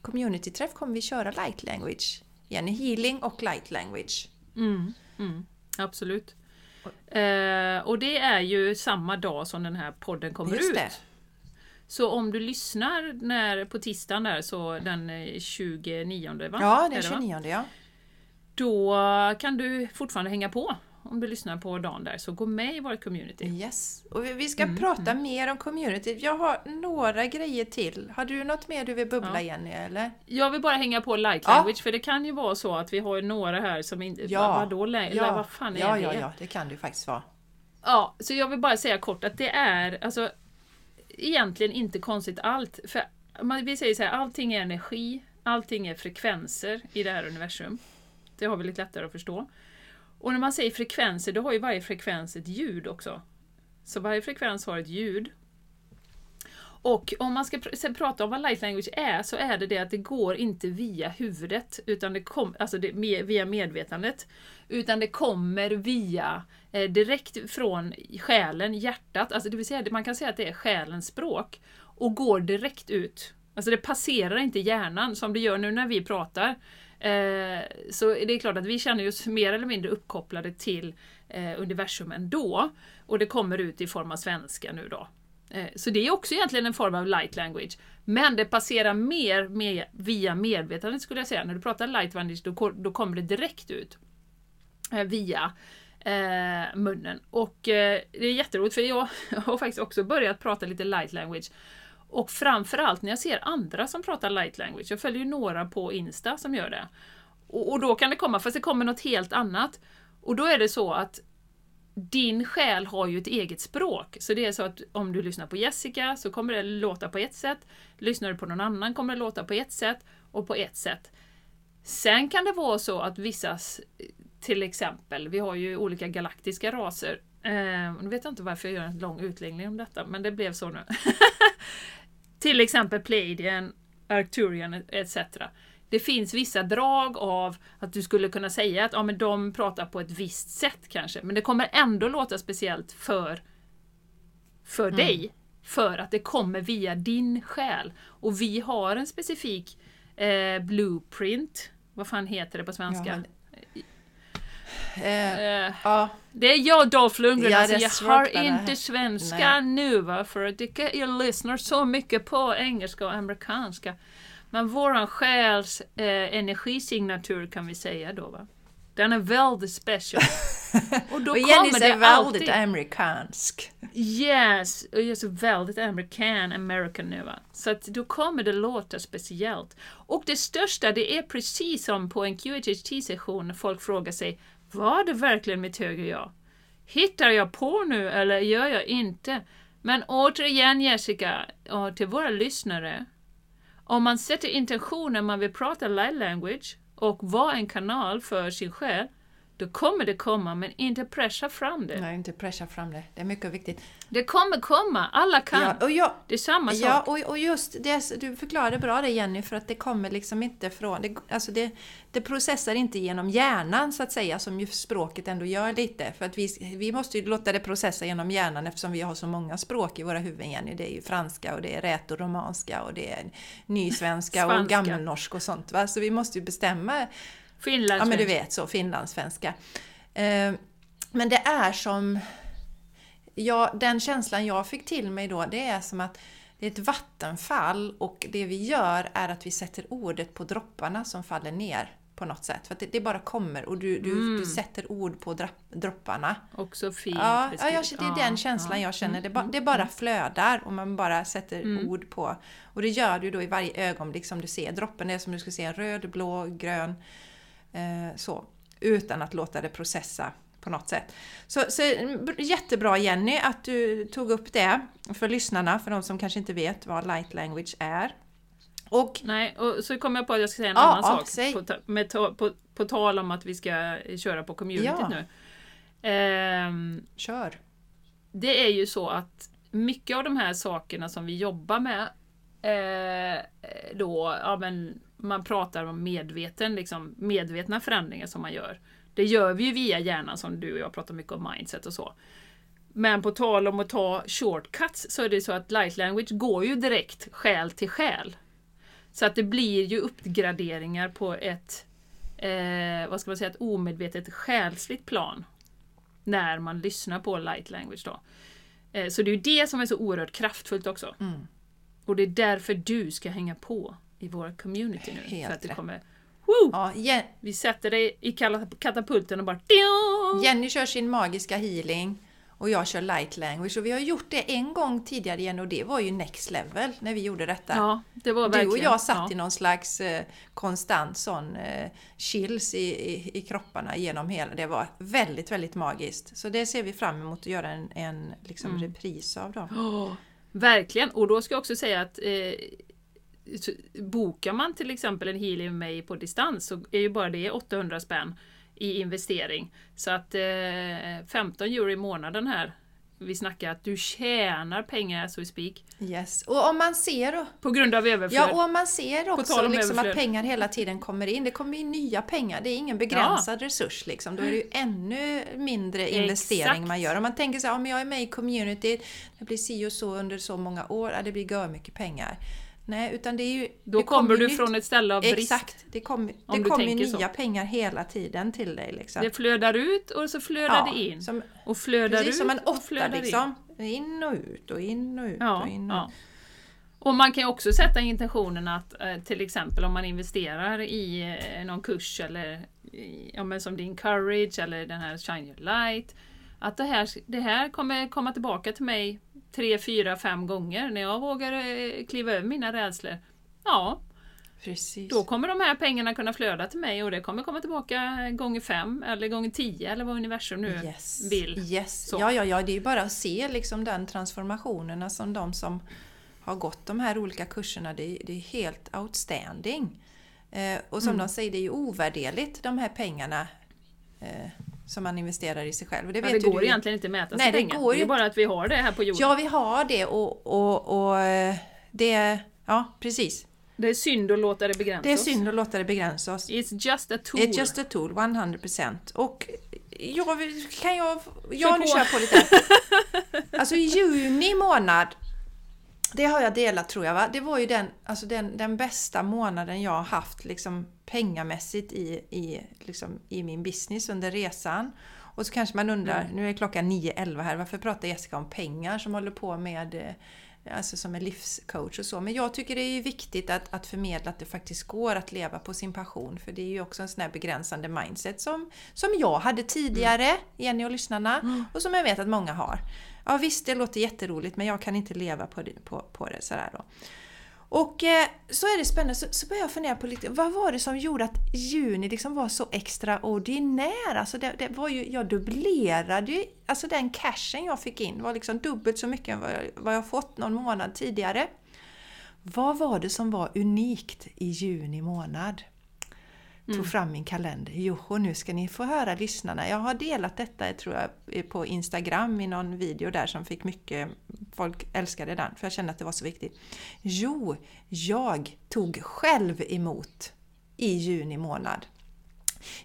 communityträff kommer vi köra light language. Igen, healing och light language. Mm, mm, absolut. Eh, och det är ju samma dag som den här podden kommer Just ut. Det. Så om du lyssnar när, på tisdagen där, så den 29 va? Ja, den 29 ja. Då kan du fortfarande hänga på om du lyssnar på dagen där, så gå med i vårt community. Yes! Och vi ska mm, prata mm. mer om community. Jag har några grejer till. Har du något mer du vill bubbla ja. Jenny, eller? Jag vill bara hänga på language, ja. för det kan ju vara så att vi har några här som inte... Ja. Vadå, ja. vad fan är ja, det? Ja, ja, det kan det faktiskt vara. Ja, så jag vill bara säga kort att det är alltså egentligen inte konstigt allt. För man, vi säger så här, allting är energi, allting är frekvenser i det här universum. Det har vi lite lättare att förstå. Och när man säger frekvenser, då har ju varje frekvens ett ljud också. Så varje frekvens har ett ljud. Och om man ska pr prata om vad light language är, så är det det att det går inte via huvudet, utan det kom, alltså det, via medvetandet, utan det kommer via eh, direkt från själen, hjärtat, alltså det vill säga man kan säga att det är själens språk, och går direkt ut. Alltså det passerar inte hjärnan som det gör nu när vi pratar. Eh, så det är klart att vi känner oss mer eller mindre uppkopplade till eh, universum ändå. Och det kommer ut i form av svenska nu då. Eh, så det är också egentligen en form av light language. Men det passerar mer med, via medvetandet skulle jag säga. När du pratar light language då, då kommer det direkt ut via eh, munnen. Och eh, det är jätteroligt för jag har faktiskt också börjat prata lite light language och framförallt när jag ser andra som pratar light language, jag följer ju några på Insta som gör det. Och, och, då kan det komma, fast det kommer något helt annat. Och då är det så att din själ har ju ett eget språk. Så det är så att om du lyssnar på Jessica så kommer det låta på ett sätt. Lyssnar du på någon annan kommer det låta på ett sätt och på ett sätt. Sen kan det vara så att vissa, till exempel, vi har ju olika galaktiska raser. Eh, nu vet jag inte varför jag gör en lång utläggning om detta, men det blev så nu. Till exempel Pleiadian, Arcturian etc. Det finns vissa drag av att du skulle kunna säga att ja, men de pratar på ett visst sätt kanske, men det kommer ändå låta speciellt för, för mm. dig. För att det kommer via din själ. Och vi har en specifik eh, blueprint, vad fan heter det på svenska? Ja, Eh, uh, ja. Det är jag Dolph Lundgren, ja, alltså, jag har inte svenska Nej. nu va, för att jag lyssnar så mycket på engelska och amerikanska. Men våran själs eh, energisignatur kan vi säga då va. Den är väldigt special. Och då Och Jenny kommer är det väldigt alltid... amerikansk. Yes, och jag är så väldigt american, American nu va. Så att då kommer det låta speciellt. Och det största, det är precis som på en QHHT-session folk frågar sig var det verkligen mitt högre jag? Hittar jag på nu eller gör jag inte? Men återigen Jessica, och till våra lyssnare. Om man sätter intentionen man vill prata light language och vara en kanal för sin själ, då kommer det komma, men inte pressa fram det. Nej, inte pressa fram det. Det är mycket viktigt. Det kommer komma, alla kan. Ja, och jag, Det är samma Ja, sak. och, och just det, du förklarade bra det Jenny, för att det kommer liksom inte från... Det, alltså det, det processar inte genom hjärnan så att säga, som ju språket ändå gör lite. För att vi, vi måste ju låta det processa genom hjärnan eftersom vi har så många språk i våra huvuden, Jenny. Det är ju franska och det är rätoromanska och det är nysvenska och gammelnorsk och sånt. Va? Så vi måste ju bestämma Finland, Ja men du vet så, finlandssvenska. Eh, men det är som... Ja, den känslan jag fick till mig då, det är som att det är ett vattenfall och det vi gör är att vi sätter ordet på dropparna som faller ner på något sätt. För att det, det bara kommer och du, du, du sätter ord på dra- dropparna. Också fint Ja, ja jag, det är den känslan jag känner. Det, ba, det bara flödar och man bara sätter ord på. Och det gör du då i varje ögonblick som du ser. Droppen är som du ska se en röd, blå, grön. Eh, så. Utan att låta det processa på något sätt. Så, så jättebra Jenny att du tog upp det för lyssnarna, för de som kanske inte vet vad light language är. Och Nej, och så kom jag på att jag ska säga en Ja, annan ja, sak. säg. På, med på, på tal om att vi ska köra på communityt Ja. nu. Ehm, kör! det är ju så att mycket av de här sakerna som vi jobbar med eh, då, ja, men man pratar om medveten, liksom, medvetna förändringar som man gör. Det gör vi ju via hjärnan som du och jag pratar mycket om mindset och så. Men på tal om att ta shortcuts så är det så att light language går ju direkt själ till själ. Så att det blir ju uppgraderingar på ett, eh, vad ska man säga, ett omedvetet själsligt plan. När man lyssnar på light language då. Eh, Så det är ju det som är så oerhört kraftfullt också. Mm. Och det är därför du ska hänga på i vår community nu. Helt för att det kommer... Woo! Ja, Je- Vi sätter dig i katapulten och bara... Jenny kör sin magiska healing och jag kör light language. Och vi har gjort det en gång tidigare igen och det var ju next level när vi gjorde detta. Ja, det var Du verkligen... och jag satt ja. i någon slags eh, konstant sån eh, chills i, i, i kropparna genom hela... Det var väldigt, väldigt magiskt. Så det ser vi fram emot att göra en, en liksom, Mm. repris av då. Åh, verkligen! Och då ska jag också säga att eh, så bokar man till exempel en healing med mig på distans så är ju bara det 800 spänn i investering. Så att eh, 15 euro i månaden här. Vi snackar att du tjänar pengar as we speak. Yes. Och om man ser... På grund av överflöd. Ja, och om man ser också liksom att pengar hela tiden kommer in. Det kommer in nya pengar. Det är ingen begränsad resurs. Liksom. Då är det ju ännu mindre investering Exakt. man gör. Om man tänker så här, om jag är med i community, det blir si och så under så många år, ja, det blir mycket pengar. Nej, utan det är ju... Då det kommer ju du nytt- från ett ställe av brist. Exakt, det kommer Om det kommer tänker nya så. pengar hela tiden till dig. Liksom. Det flödar ut och så flödar det in. Som, Och flödar precis ut som en åtta flödar in. liksom. In och ut och in och ut Ja, och in och ja. Och man kan ju också sätta intentionen att eh, till exempel om man investerar i eh, någon kurs eller ja, men som din courage eller den här shine your light. Att det här, det här kommer komma tillbaka till mig tre, fyra, fem gånger när jag vågar eh, kliva över mina rädslor. Ja, Precis. då kommer de här pengarna kunna flöda till mig och det kommer komma tillbaka gånger fem eller gånger tio eller vad universum nu yes. vill. Yes. Så. Ja, ja, ja, det är ju bara att se liksom den transformationerna som de som har gått de här olika kurserna, det är, det är helt outstanding. Eh, och som Mm. de säger, det är ju ovärderligt de här pengarna eh, som man investerar i sig själv. Och det Ja, vet det går du. egentligen inte att mäta Nej, det pengar. går det är bara att vi har det här på jorden. Ja, vi har det och, och, och eh, det... Ja, precis. Det är synd att låta det begränsa Det är oss. synd att låta det begränsa oss. It's just a tool. It's just a tool, 100%. Och jag kan jag... Ja, nu kör jag på lite. Alltså juni månad, det har jag delat tror jag va? Det var ju den, alltså den, den bästa månaden jag har haft liksom pengamässigt i, i, liksom, i min business under resan. Och så kanske man undrar, Mm. nu är klockan 9.11 här, varför pratar Jessica om pengar som håller på med eh, alltså som en livscoach och så. Men jag tycker det är ju viktigt att, att förmedla att det faktiskt går att leva på sin passion. För det är ju också en sån här begränsande mindset som, som jag hade tidigare, mm. Jenny och lyssnarna, mm. och som jag vet att många har. Ja visst, det låter jätteroligt men jag kan inte leva på det, på, på det sådär då. Och eh, så är det spännande, så, så börjar jag fundera på lite, vad var det som gjorde att juni liksom var så extraordinär? Alltså det, det var ju, jag dubblerade ju, alltså den cashen jag fick in var liksom dubbelt så mycket än vad jag, vad jag fått någon månad tidigare. Vad var det som var unikt i juni månad? Tog mm. fram min kalender. Jo, och nu ska ni få höra lyssnarna. Jag har delat detta tror jag, på Instagram i någon video där som fick mycket... Folk älskade den, för jag kände att det var så viktigt. Jo, jag tog själv emot i juni månad.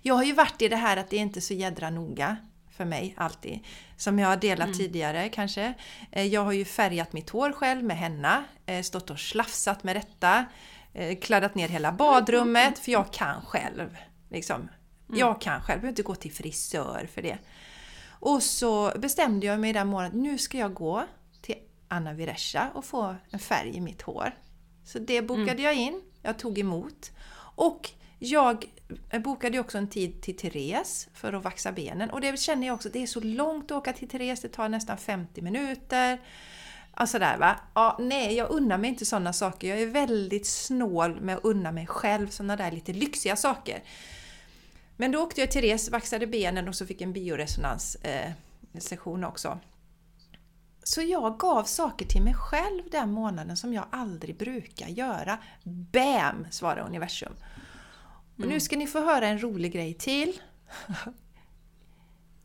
Jag har ju varit i det här att det är inte så jädra noga för mig alltid. Som jag har delat mm. tidigare kanske. Eh, jag har ju färgat mitt hår själv med henna, eh, stått och slafsat med detta. Eh, kladdat ner hela badrummet, för jag kan själv. Liksom. Mm. Jag kan själv, jag behöver inte gå till frisör för det. Och så bestämde jag mig den morgonen, nu ska jag gå till Anna Viresha och få en färg i mitt hår. Så det bokade mm. jag in, jag tog emot. Och jag bokade också en tid till Therese för att vaxa benen. Och det känner jag också, det är så långt att åka till Therese, det tar nästan 50 minuter. Alltså där va. Ja, nej, jag unnar mig inte sådana saker. Jag är väldigt snål med att unna mig själv sådana där lite lyxiga saker. Men då åkte jag till Therese, vaxade benen och så fick en bioresonans eh, session också. Så jag gav saker till mig själv den månaden som jag aldrig brukar göra. BAM! svarade universum. Och nu ska ni få höra en rolig grej till.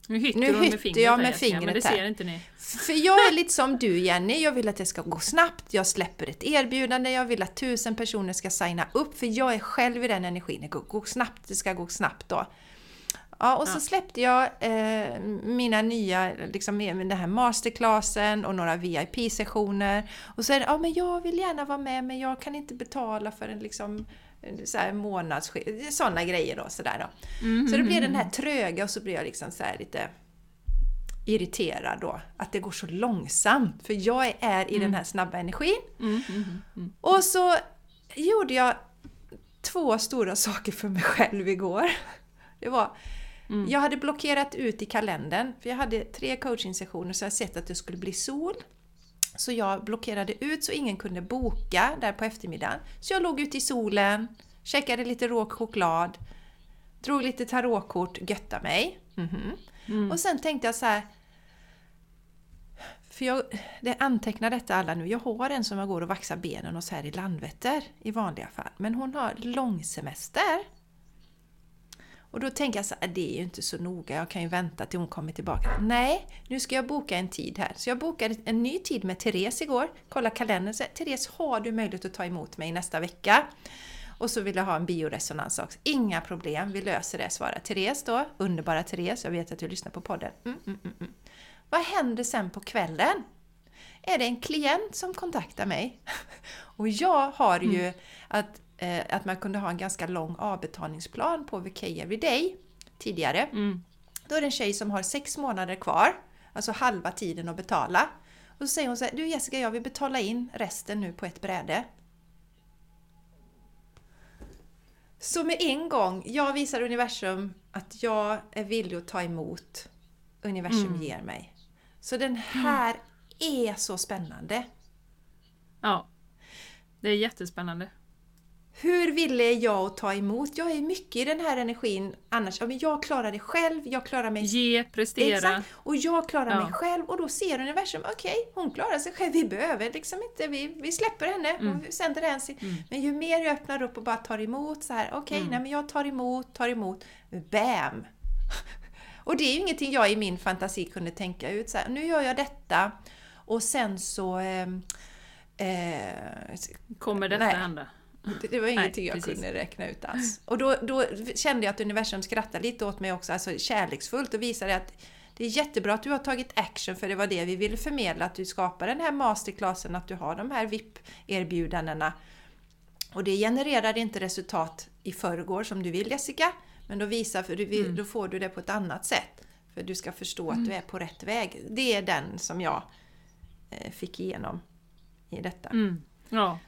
Nu hytter, nu hytter med fingret jag med fingret men det ser inte ni. För jag är lite som du Jenny, jag vill att det ska gå snabbt, jag släpper ett erbjudande, jag vill att tusen personer ska signa upp, för jag är själv i den energin, det går snabbt, det ska gå snabbt då. Ja, och så släppte jag eh, mina nya, liksom den här masterclassen och några VIP-sessioner. Och så är det, ja men jag vill gärna vara med men jag kan inte betala för en liksom så här månadsskifte, sådana grejer då. Sådär då. Mm, så det blir den här tröga och så blir jag liksom så lite irriterad då. Att det går så långsamt. För jag är i mm. den här snabba energin. Mm, mm, mm, och så gjorde jag två stora saker för mig själv igår. Det var Mm. Jag hade blockerat ut i kalendern, för jag hade tre coachingsessioner så jag sett att det skulle bli sol. Så jag blockerade ut så ingen kunde boka där på eftermiddagen. Så jag låg ute i solen, käkade lite rå choklad, drog lite tarotkort, götta mig. Mm -hmm. mm. Och sen tänkte jag så här, för jag det antecknar detta alla nu. Jag har en som jag går och vaxar benen hos här i Landvetter i vanliga fall. Men hon har långsemester. Och då tänker jag så här, det är ju inte så noga, jag kan ju vänta till hon kommer tillbaka. Nej, nu ska jag boka en tid här. Så jag bokade en ny tid med Therese igår. Kolla kalendern, så Therese, har du möjlighet att ta emot mig nästa vecka? Och så vill jag ha en bioresonans också. Inga problem, vi löser det, svarar Therese då. Underbara Therese, jag vet att du lyssnar på podden. Mm, mm, mm, mm. Vad händer sen på kvällen? Är det en klient som kontaktar mig? Och jag har ju mm. att eh, att man kunde ha en ganska lång avbetalningsplan på VK Everyday tidigare. Mm. Då är det en tjej som har sex månader kvar, alltså halva tiden att betala. Och så säger hon så här, du Jessica, jag vill betala in resten nu på ett bräde. Så med en gång, jag visar universum att jag är villig att ta emot universum mm. ger mig. Så den här mm. är så spännande. Ja, det är jättespännande. Hur ville jag att ta emot? Jag är mycket i den här energin annars. Ja, men jag klarar det själv, jag klarar mig... Ge, prestera. Exakt. Och jag klarar ja. mig själv och då ser universum, okej, okay, hon klarar sig själv, vi behöver liksom inte, vi, vi släpper henne mm. och sänder henne. Mm. Men ju mer jag öppnar upp och bara tar emot så här, okej, okay, mm. nej men jag tar emot, tar emot, BAM! och det är ju ingenting jag i min fantasi kunde tänka ut så här, nu gör jag detta och sen så... Eh, eh, Kommer detta nej. hända? Det var ingenting Nej, jag kunde räkna ut alls. Och då, då, kände jag att universum skrattade lite åt mig också, alltså kärleksfullt och visade att det är jättebra att du har tagit action för det var det vi ville förmedla, att du skapar den här masterclassen, att du har de här VIP-erbjudandena. Och det genererar inte resultat i förrgår som du vill Jessica, men då, visar, för vill, mm. då får du det på ett annat sätt. För du ska förstå mm. att du är på rätt väg. Det är den som jag eh, fick igenom i detta. Mm. Ja.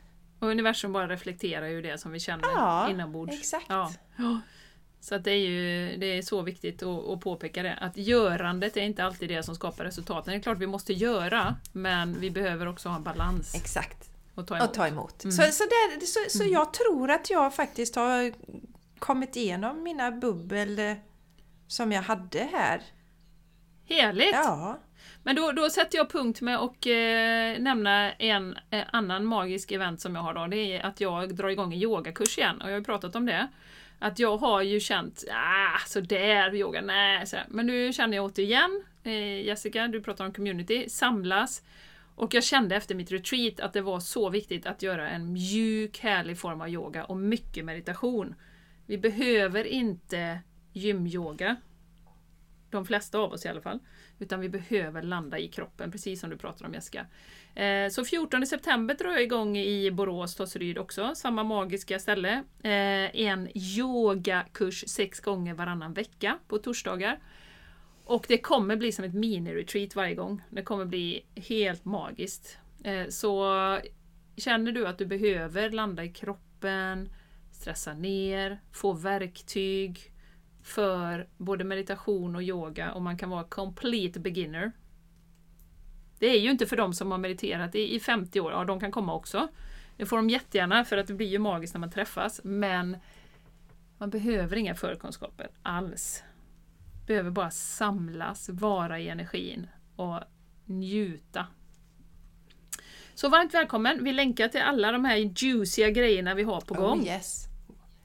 Och universum bara reflekterar ju det som vi känner Ja, inombords. exakt. Ja. Så att det är ju det är så viktigt att, att påpeka det. Att görandet är inte alltid det som skapar resultaten. Det är klart vi måste göra, men vi behöver också ha en balans Exakt. och ta emot. Och ta emot. Mm. Så, så, där, så, så jag tror att jag faktiskt har kommit igenom mina bubbel eh, som jag hade här. Heligt! Ja. Men då, då sätter jag punkt med att eh, nämna en eh, annan magisk event som jag har då. Det är att jag drar igång en yogakurs igen och jag har ju pratat om det. Att jag har ju känt, ah, sådär yoga, nej. Så. Men nu känner jag återigen, eh, Jessica, du pratar om community, samlas. Och jag kände efter mitt retreat att det var så viktigt att göra en mjuk, härlig form av yoga och mycket meditation. Vi behöver inte gymyoga. De flesta av oss i alla fall. Utan vi behöver landa i kroppen, precis som du pratar om Jessica. Eh, så 14 september drar jag igång i Borås, Tosseryd också, samma magiska ställe. Eh, en yogakurs sex gånger varannan vecka på torsdagar. Och det kommer bli som ett mini-retreat varje gång. Det kommer bli helt magiskt. Eh, så känner du att du behöver landa i kroppen, stressa ner, få verktyg för både meditation och yoga och man kan vara complete beginner. Det är ju inte för de som har mediterat i, i 50 år, ja de kan komma också. Det får de jättegärna för att det blir ju magiskt när man träffas men man behöver inga förkunskaper alls. Behöver bara samlas, vara i energin och njuta. Så varmt välkommen! Vi länkar till alla de här juiciga grejerna vi har på gång. Oh, yes.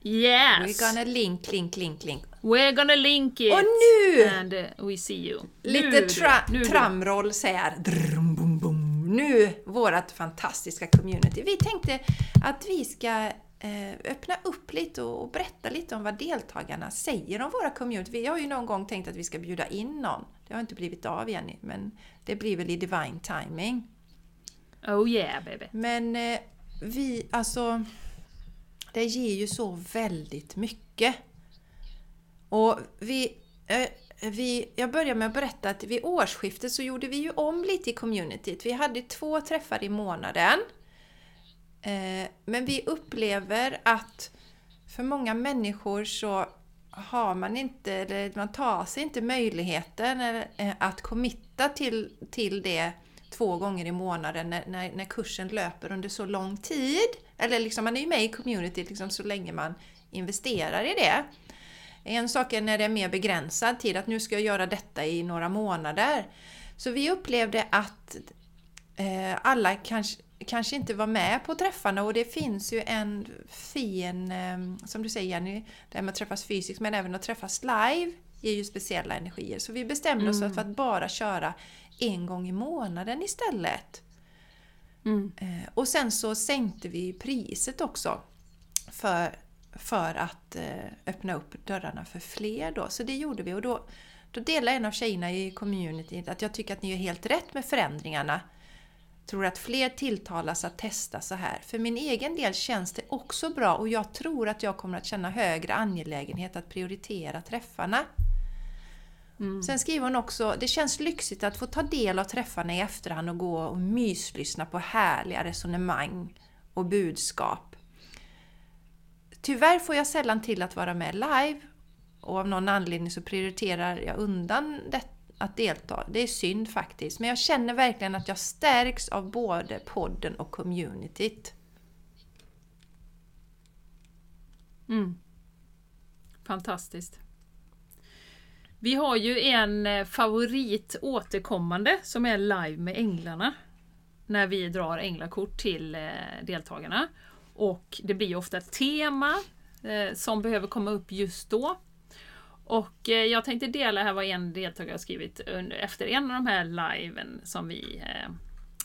Yes! We're gonna link, link, link, link. We're gonna link it! Och nu! And we see you. Lite Nu, tra- du, nu, du. tramrolls här. Drum, bum, bum. Nu, vårt fantastiska community. Vi tänkte att vi ska eh, öppna upp lite och, berätta lite om vad deltagarna säger om våra community. Vi har ju någon gång tänkt att vi ska bjuda in någon. Det har inte blivit av än, men det blir väl i divine timing. Oh yeah baby. Men eh, vi, alltså... Det ger ju så väldigt mycket. Och vi, eh, vi... Jag börjar med att berätta att vid årsskiftet så gjorde vi ju om lite i communityt. Vi hade två träffar i månaden. Eh, men vi upplever att för många människor så har man inte, eller man tar sig inte möjligheten eh, att committa till, till det två gånger i månaden när, när, när kursen löper under så lång tid. Eller liksom, man är ju med i community liksom så länge man investerar i det. En sak är när det är mer begränsad tid, att nu ska jag göra detta i några månader. Så vi upplevde att eh, alla kanske, kanske inte var med på träffarna och det finns ju en fin, eh, som du säger Jenny, det här med att träffas fysiskt men även att träffas live ger ju speciella energier. Så vi bestämde oss Mm. för att bara köra en gång i månaden istället. Mm. Eh, Och sen så sänkte vi priset också för, för att eh, öppna upp dörrarna för fler då. Så det gjorde vi och då, då delade en av tjejerna i communityt att jag tycker att ni gör helt rätt med förändringarna. Tror att fler tilltalas att testa så här. För min egen del känns det också bra och jag tror att jag kommer att känna högre angelägenhet att prioritera träffarna. Mm. Sen skriver hon också, det känns lyxigt att få ta del av träffarna i efterhand och gå och myslyssna på härliga resonemang och budskap. Tyvärr får jag sällan till att vara med live och av någon anledning så prioriterar jag undan det, att delta. Det är synd faktiskt, men jag känner verkligen att jag stärks av både podden och communityt. Mm. Fantastiskt. Vi har ju en eh, favorit återkommande som är live med änglarna. När vi drar änglakort till eh, deltagarna. Och det blir ofta ett tema eh, som behöver komma upp just då. Och eh, jag tänkte dela här vad en deltagare har skrivit under- efter en av de här liven som vi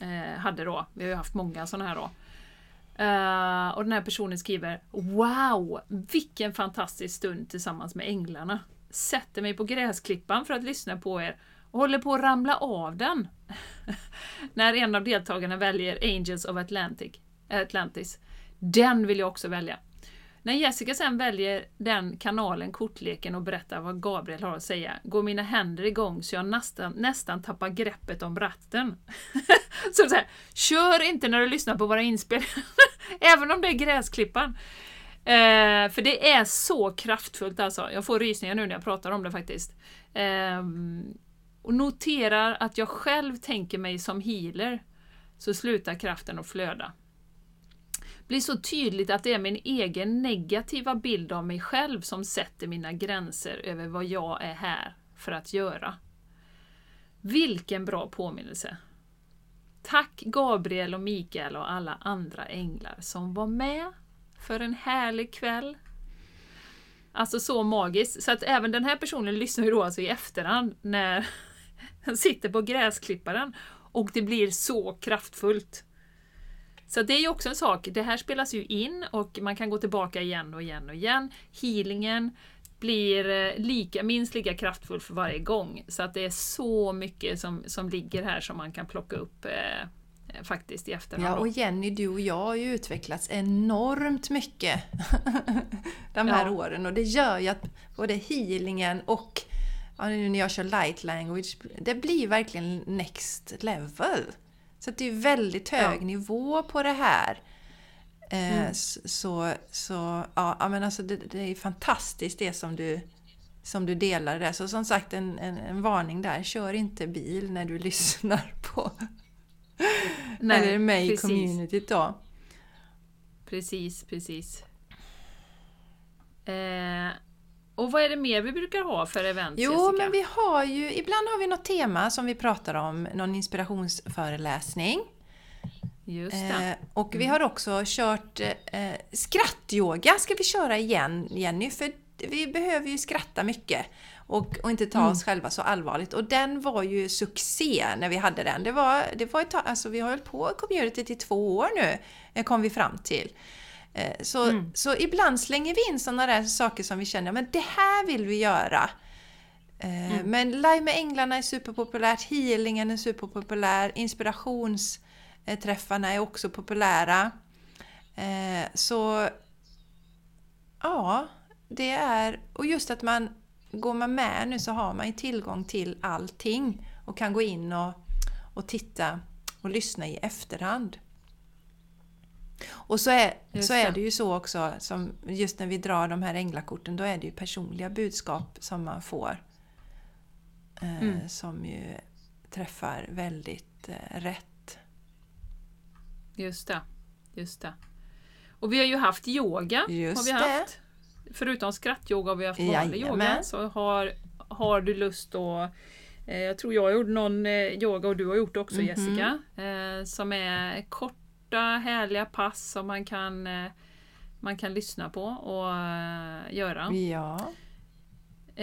eh, eh, hade då. Vi har ju haft många sådana här då. Eh, och den här personen skriver Wow! Vilken fantastisk stund tillsammans med änglarna. Sätter mig på gräsklippan för att lyssna på er och håller på att ramla av den. När en av deltagarna väljer Angels of Atlantic, Atlantis. Den vill jag också välja. När Jessica sen väljer den kanalen, kortleken och berättar vad Gabriel har att säga, går mina händer igång så jag nästan, nästan tappar greppet om ratten. så, så här, kör inte när du lyssnar på våra inspelningar, även om det är gräsklippan. Eh, för det är så kraftfullt alltså. Jag får rysningar nu när jag pratar om det faktiskt. Eh, och noterar att jag själv tänker mig som healer, så slutar kraften att flöda blir så tydligt att det är min egen negativa bild av mig själv som sätter mina gränser över vad jag är här för att göra. Vilken bra påminnelse! Tack Gabriel och Mikael och alla andra änglar som var med för en härlig kväll. Alltså så magiskt, så att även den här personen lyssnar ju då alltså i efterhand när den sitter på gräsklipparen och det blir så kraftfullt. Så det är ju också en sak, det här spelas ju in och man kan gå tillbaka igen och igen och igen. Healingen blir eh, lika, minst lika kraftfull för varje gång. Så att det är så mycket som, som ligger här som man kan plocka upp eh, faktiskt i efterhand. Ja, och Jenny, du och jag har ju utvecklats enormt mycket de här ja. åren och det gör ju att både healingen och ja, nu när jag kör light language, det blir verkligen next level. Så det är väldigt hög ja. nivå på det här. Eh, mm. Så, så ja, men alltså det, det, är fantastiskt det som du, som du delar där. Så som sagt en, en, en varning där, kör inte bil när du lyssnar på Nej, eller mig i communityt då. Precis, precis. Eh, och vad är det mer vi brukar ha för event, Jo, Jessica? men vi har ju... Ibland har vi något tema som vi pratar om, någon inspirationsföreläsning. Just det. Eh, och vi har också kört eh, skrattyoga, ska vi köra igen Jenny, för vi behöver ju skratta mycket och, och inte ta mm. oss själva så allvarligt. Och den var ju succé när vi hade den. Det var, det var ett tag, alltså vi har hållit på community i två år nu, eh, kom vi fram till. Eh, så, mm. så ibland slänger vi in sådana där saker som vi känner, men det här vill vi göra. Eh, mm. Men Live med Änglarna är superpopulärt, healingen är superpopulär, inspirationsträffarna är också populära. Eh, så ja, det är... Och just att man går man med nu så har man ju tillgång till allting och kan gå in och, och titta och lyssna i efterhand. Och så är, så är det ju så också, som just när vi drar de här änglakorten, då är det ju personliga budskap som man får. Eh, mm. Som ju träffar väldigt eh, rätt. Just det. Just det. Och vi har ju haft yoga. Just har vi haft. Det. Förutom skrattyoga har vi haft vanlig yoga. Så har, har du lust att eh, jag tror jag gjorde någon eh, yoga och du har gjort det också mm -hmm. Jessica. Eh, som är kort korta härliga pass som man kan, eh, man kan lyssna på och eh, göra. Ja.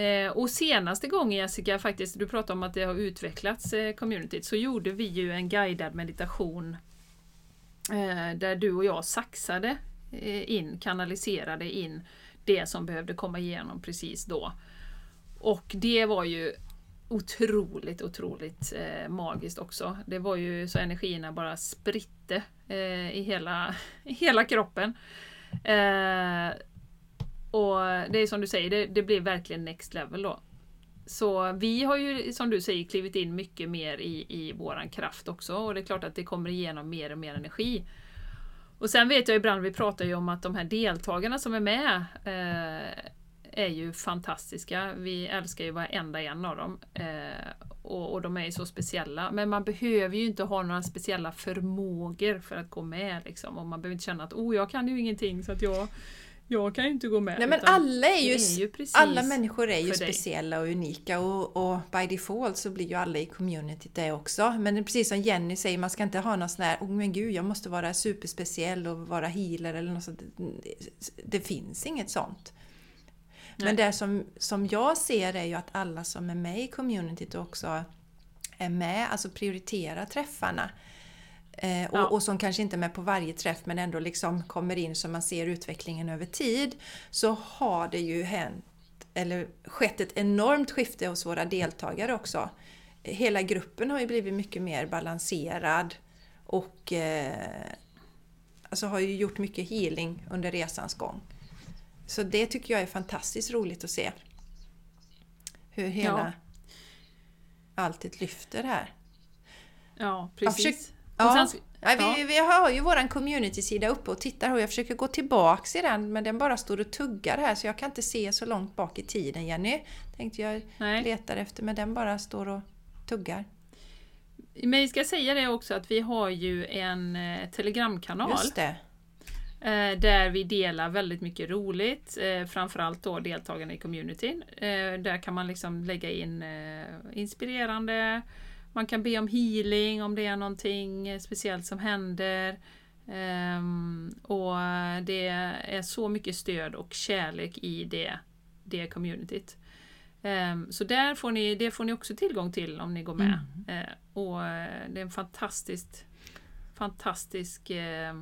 Eh, och senaste gången Jessica, faktiskt, du pratade om att det har utvecklats communityt, så gjorde vi ju en guidad meditation där du och jag saxade in, kanaliserade in det som behövde komma igenom precis då. Och det var ju otroligt, otroligt magiskt också. Det var ju så energierna bara spritte eh, i hela, hela kroppen. Eh, och det är som du säger, det, det blir verkligen next level då. Så vi har ju som du säger klivit in mycket mer i, i våran kraft också och det är klart att det kommer igenom mer och mer energi. Och sen vet jag ibland, vi pratar ju om att de här deltagarna som är med eh, är ju fantastiska. Vi älskar ju varenda en av dem. Eh, och, och, de är ju så speciella. Men man behöver ju inte ha några speciella förmågor för att gå med. Liksom. Och man behöver inte känna att oh, jag kan ju ingenting så att jag jag kan ju inte gå med. Nej men alla är ju, är ju alla människor är ju speciella och unika och, och by default så blir ju alla i communityt det också. Men precis som Jenny säger, man ska inte ha någon sån här, oh men gud jag måste vara superspeciell och vara healer eller något sånt. Det finns inget sånt. Men det som, som jag ser är ju att alla som är med i communityt också är med, alltså prioriterar träffarna. Eh, och, ja. och, som kanske inte är med på varje träff men ändå liksom kommer in så man ser utvecklingen över tid. Så har det ju hänt, eller skett ett enormt skifte hos våra deltagare också. Hela gruppen har ju blivit mycket mer balanserad och eh, alltså har ju gjort mycket healing under resans gång. Så det tycker jag är fantastiskt roligt att se. Hur hela alltet lyfter här. Ja, precis. Ja, sen- ja, vi, ja. vi har ju våran community-sida uppe och tittar och jag försöker gå tillbaks i den men den bara står och tuggar här så jag kan inte se så långt bak i tiden Jenny. Tänkte jag Nej. letar efter men den bara står och tuggar. Men vi ska säga det också att vi har ju en eh, telegramkanal Just det. Eh, där vi delar väldigt mycket roligt, eh, framförallt då deltagarna i communityn. Eh, där kan man liksom lägga in inspirerande, man kan be om healing om det är någonting speciellt som händer. Ehm, och det är så mycket stöd och kärlek i det, det communityt. Ehm, så där får ni, det får ni också tillgång till om ni går med. Eh, och det är en fantastisk eh,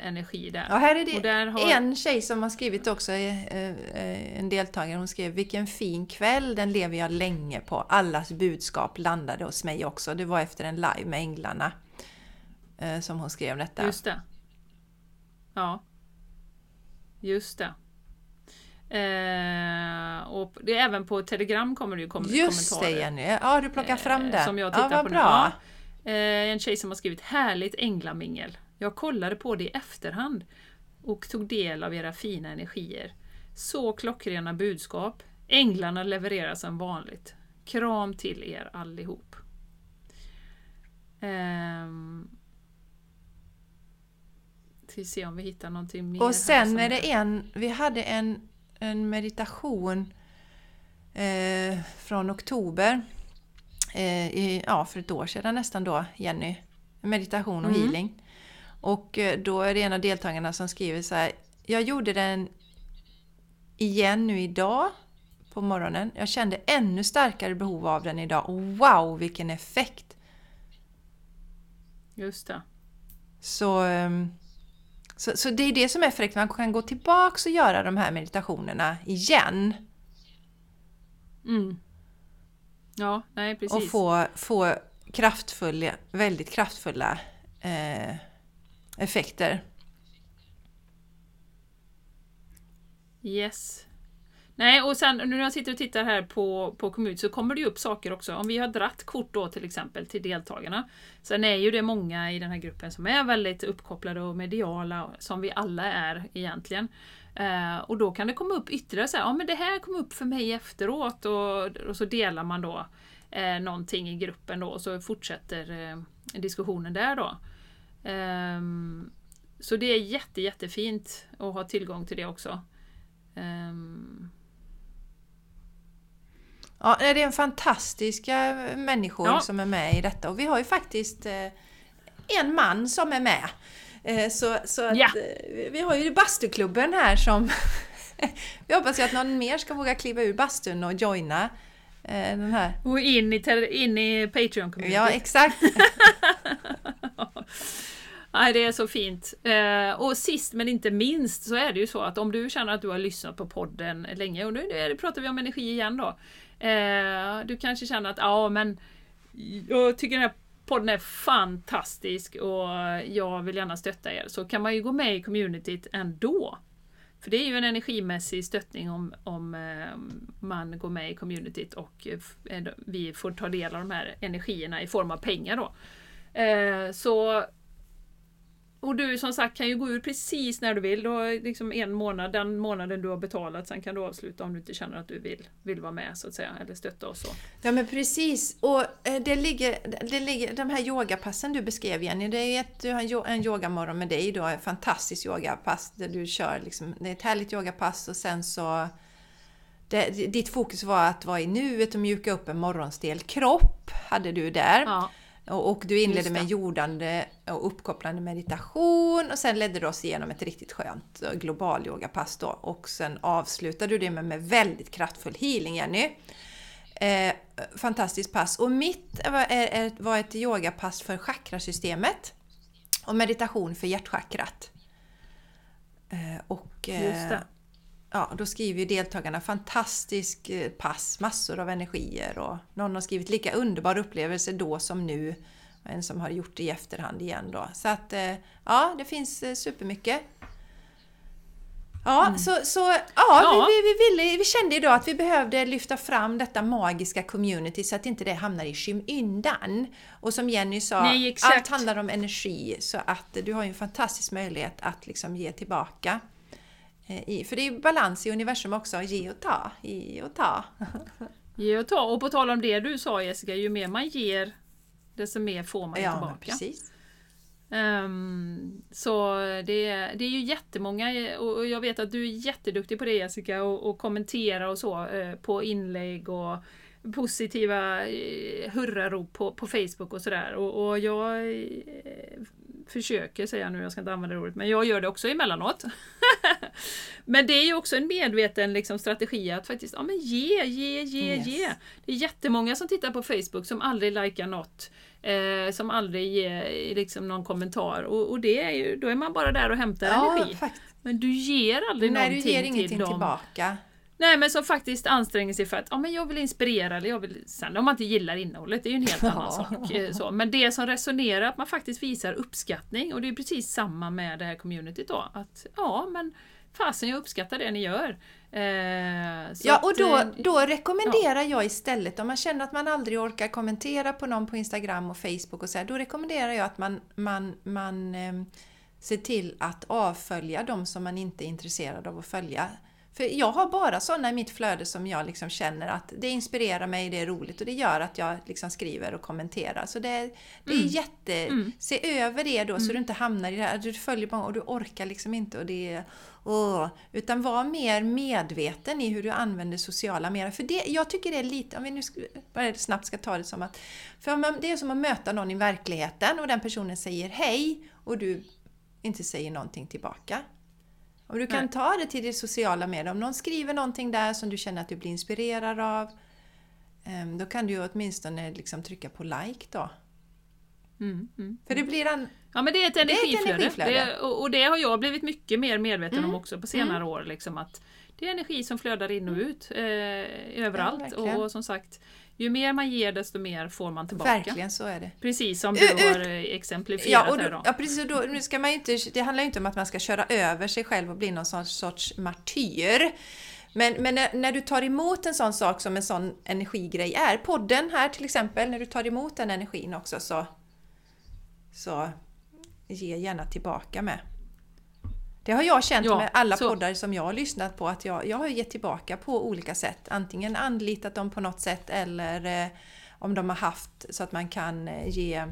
energi där. Ja, här är det där har- en tjej som har skrivit också, eh, eh, en deltagare, hon skrev Vilken fin kväll, den lever jag länge på. Allas budskap landade hos mig också. Det var efter en live med Änglarna eh, som hon skrev detta. Just det. Ja. Just det. Eh, och det även på Telegram kommer det ju kom Just det kommentarer. Jenny, ja du plockar fram eh, den. Som jag ja, tittar vad på nu. bra. Ja. Eh, en tjej som har skrivit Härligt änglamingel. Jag kollade på det i efterhand och tog del av era fina energier. Så klockrena budskap. Änglarna levererar som vanligt. Kram till er allihop. Ehm, ska vi se om vi hittar någonting mer. Och sen är det en, vi hade en, en meditation eh, från oktober, eh, i, ja för ett år sedan nästan då, Jenny. Meditation och Mm. healing. Och eh, då är det en av deltagarna som skriver så här, jag gjorde den igen nu idag på morgonen. Jag kände ännu starkare behov av den idag. Och wow, vilken effekt! Just det. Så, ehm, så, så det är det som är fräckt, man kan gå tillbaks och göra de här meditationerna igen. Mm. Ja, nej precis. Och få, få kraftfulla, väldigt kraftfulla eh, effekter. Yes. Nej, och sen nu när jag sitter och tittar här på, på kommun så kommer det ju upp saker också. Om vi har dratt kort då till exempel till deltagarna. Sen är ju det många i den här gruppen som är väldigt uppkopplade och mediala, som vi alla är egentligen. Eh, och då kan det komma upp ytterligare så här, ja men det här kom upp för mig efteråt och, och så delar man då eh, någonting i gruppen då och så fortsätter eh, diskussionen där då. Ehm, så det är jätte, jättefint att ha tillgång till det också. Ehm, Ja, det är en fantastiska människor Ja. som är med i detta och vi har ju faktiskt eh, en man som är med. Eh, så så att, Ja. eh, vi har ju bastuklubben här som vi hoppas ju att någon mer ska våga kliva ur bastun och joina eh, den här. och in i, in i Patreon-communityt. Ja, exakt. Nej, det är så fint. Eh, och sist men inte minst så är det ju så att om du känner att du har lyssnat på podden länge, och nu pratar vi om energi igen då. Eh, du kanske känner att ja men jag tycker den här podden är fantastisk och jag vill gärna stötta er. Så kan man ju gå med i communityt ändå. För det är ju en energimässig stöttning om, om eh, man går med i communityt och vi får ta del av de här energierna i form av pengar då. Så och du som sagt kan ju gå ur precis när du vill. Du har liksom en månad, den månaden du har betalat. Sen kan du avsluta om du inte känner att du vill, vill vara med så att säga. Eller stötta oss. Så. Ja men precis. Och eh, det ligger, det ligger, de här yogapassen du beskrev Jenny, det är ett, du har en yo- en yogamorgon med dig då, ett fantastiskt yogapass där du kör liksom, det är ett härligt yogapass och sen så det, ditt fokus var att vara i nuet och mjuka upp en morgonstel kropp, hade du där. Ja, Och, du inledde med jordande och uppkopplande meditation och sen ledde du oss igenom ett riktigt skönt eh, global yogapass då. Och sen avslutade du det med, med väldigt kraftfull healing, Jenny. Eh, fantastiskt pass. Och mitt var, är, var ett yogapass för chakrasystemet och meditation för hjärtchakrat. Eh, och, eh. Ja, då skriver ju deltagarna fantastisk eh, pass, massor av energier och någon har skrivit lika underbar upplevelse då som nu. En som har gjort det i efterhand igen då. Så att eh, ja, det finns eh, supermycket. Ja, så, så ja, Ja. Vi, vi, vi, ville, vi kände idag att vi behövde lyfta fram detta magiska community så att inte det hamnar i skymundan. Och som Jenny sa, Nej, allt handlar om energi så att du har ju en fantastisk möjlighet att liksom ge tillbaka. Eh, I, för det är ju balans i universum också, ge och ta, ge och ta. Ge och ta. Och på tal om det du sa Jessica, ju mer man ger desto mer får man Ja, tillbaka. precis. Ehm, så det, är- det är ju jättemånga och jag vet att du är jätteduktig på det Jessica och, och kommentera och så eh, på inlägg och positiva eh, hurrarop på, på Facebook och sådär. Och, och jag eh, försöker säga nu, jag ska inte använda det ordet, men jag gör det också emellanåt. men det är ju också en medveten liksom, strategi att faktiskt ja, men ge, ge, ge, Yes. ge. Det är jättemånga som tittar på Facebook som aldrig likar något. Eh, som aldrig ger liksom, någon kommentar. Och, och det är ju, då är man bara där och hämtar Ja, energi. faktiskt. Men du ger aldrig Nej, någonting du ger ingenting till dem. tillbaka. Nej men som faktiskt anstränger sig för att ja, men jag vill inspirera eller jag vill... Sen om man inte gillar innehållet, det är ju en helt annan Ja. sak. eh, Så. Men det som resonerar, att man faktiskt visar uppskattning och det är precis samma med det här communityt då. Att ja men fasen jag uppskattar det ni gör. Eh, Ja, och att, då, eh, då rekommenderar jag istället, om man känner att man aldrig orkar kommentera på någon på Instagram och Facebook och så här, då rekommenderar jag att man, man, man eh, ser till att avfölja de som man inte är intresserad av att följa. För jag har bara sådana i mitt flöde som jag liksom känner att det inspirerar mig, det är roligt och det gör att jag liksom skriver och kommenterar. Så det, det är Mm. jätte... Mm. Se över det då så du inte hamnar i det här, du följer bara och du orkar liksom inte och det. Åh, utan var mer medveten i hur du använder sociala medier. För det, jag tycker det är lite, om vi nu bara snabbt ska ta det som att... För det är som att möta någon i verkligheten och den personen säger hej och du inte säger någonting tillbaka. Om du kan Nej. ta det till det sociala medier, om någon skriver någonting där som du känner att du blir inspirerad av, ehm, då kan du åtminstone liksom trycka på like då. mm, mm. För det blir en... Ja men det är ett är ett energiflöde. energiflöde. Det, och, och det har jag blivit mycket mer medveten om Mm. också på senare år. Liksom, att det är energi som flödar in och ut eh, överallt. verkligen. och som sagt, ju mer man ger desto mer får man tillbaka. Verkligen så är det. Precis som du har eh, exemplifierat Ja, och här då, då. ja precis. Och då, nu ska man inte, det handlar ju inte om att man ska köra över sig själv och bli någon sorts, sorts martyr. Men, men när, när du tar emot en sån sak som en sån energigrej är, podden här till exempel, när du tar emot den energin också så, så ge gärna tillbaka med. Det har jag känt Ja, med alla så- poddar som jag har lyssnat på, att jag, jag har gett tillbaka på olika sätt. Antingen anlitat dem på något sätt eller eh, om de har haft så att man kan eh, ge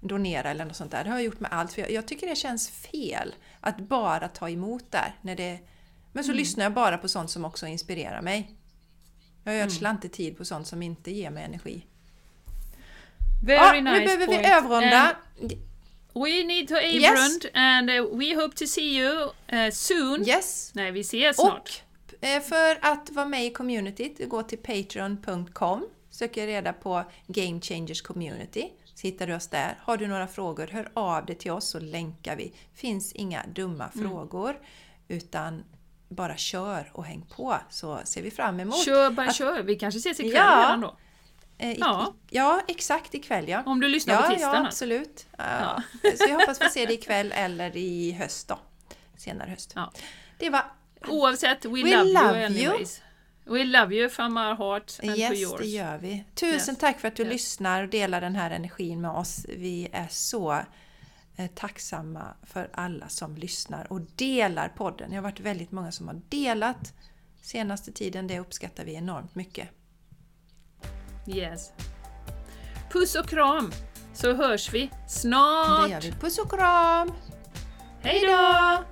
donera eller något sånt där. Det har jag gjort med allt. För jag, jag tycker det känns fel att bara ta emot där. När det, men så lyssnar jag bara på sånt som också inspirerar mig. Jag ödslar inte tid på sånt som inte ger mig energi. Very Ja, nice nu behöver point. vi avrunda. And we need to avrund Yes. and uh, we hope to see you uh, soon. Yes! Nej, vi ses snart. Och eh, för att vara med i communityt, gå till patreon.com, söker reda på Game Changers Community, så hittar du oss där. Har du några frågor, hör av dig till oss så länkar vi. finns inga dumma Mm. frågor, utan bara kör och häng på så ser vi fram emot. Kör bara att- kör. Vi kanske ses ikväll Ja. redan då. Eh, i, Ja. ja, exakt ikväll ja. Om du lyssnar på Ja, tisdagen. ja absolut. Ja. Så jag hoppas få se det ikväll eller i höst då. Senare höst. Ja. Det var Oavsett, we, We love, love you you. anyways. We love you from our heart and to Yes, yours. det gör vi. Tusen Yes. tack för att du Yes. lyssnar och delar den här energin med oss. Vi är så eh, tacksamma för alla som lyssnar och delar podden. Det har varit väldigt många som har delat senaste tiden. Det uppskattar vi enormt mycket. Yes. Puss och kram, så hörs vi Det snart. gör vi. Puss och kram! Hej då!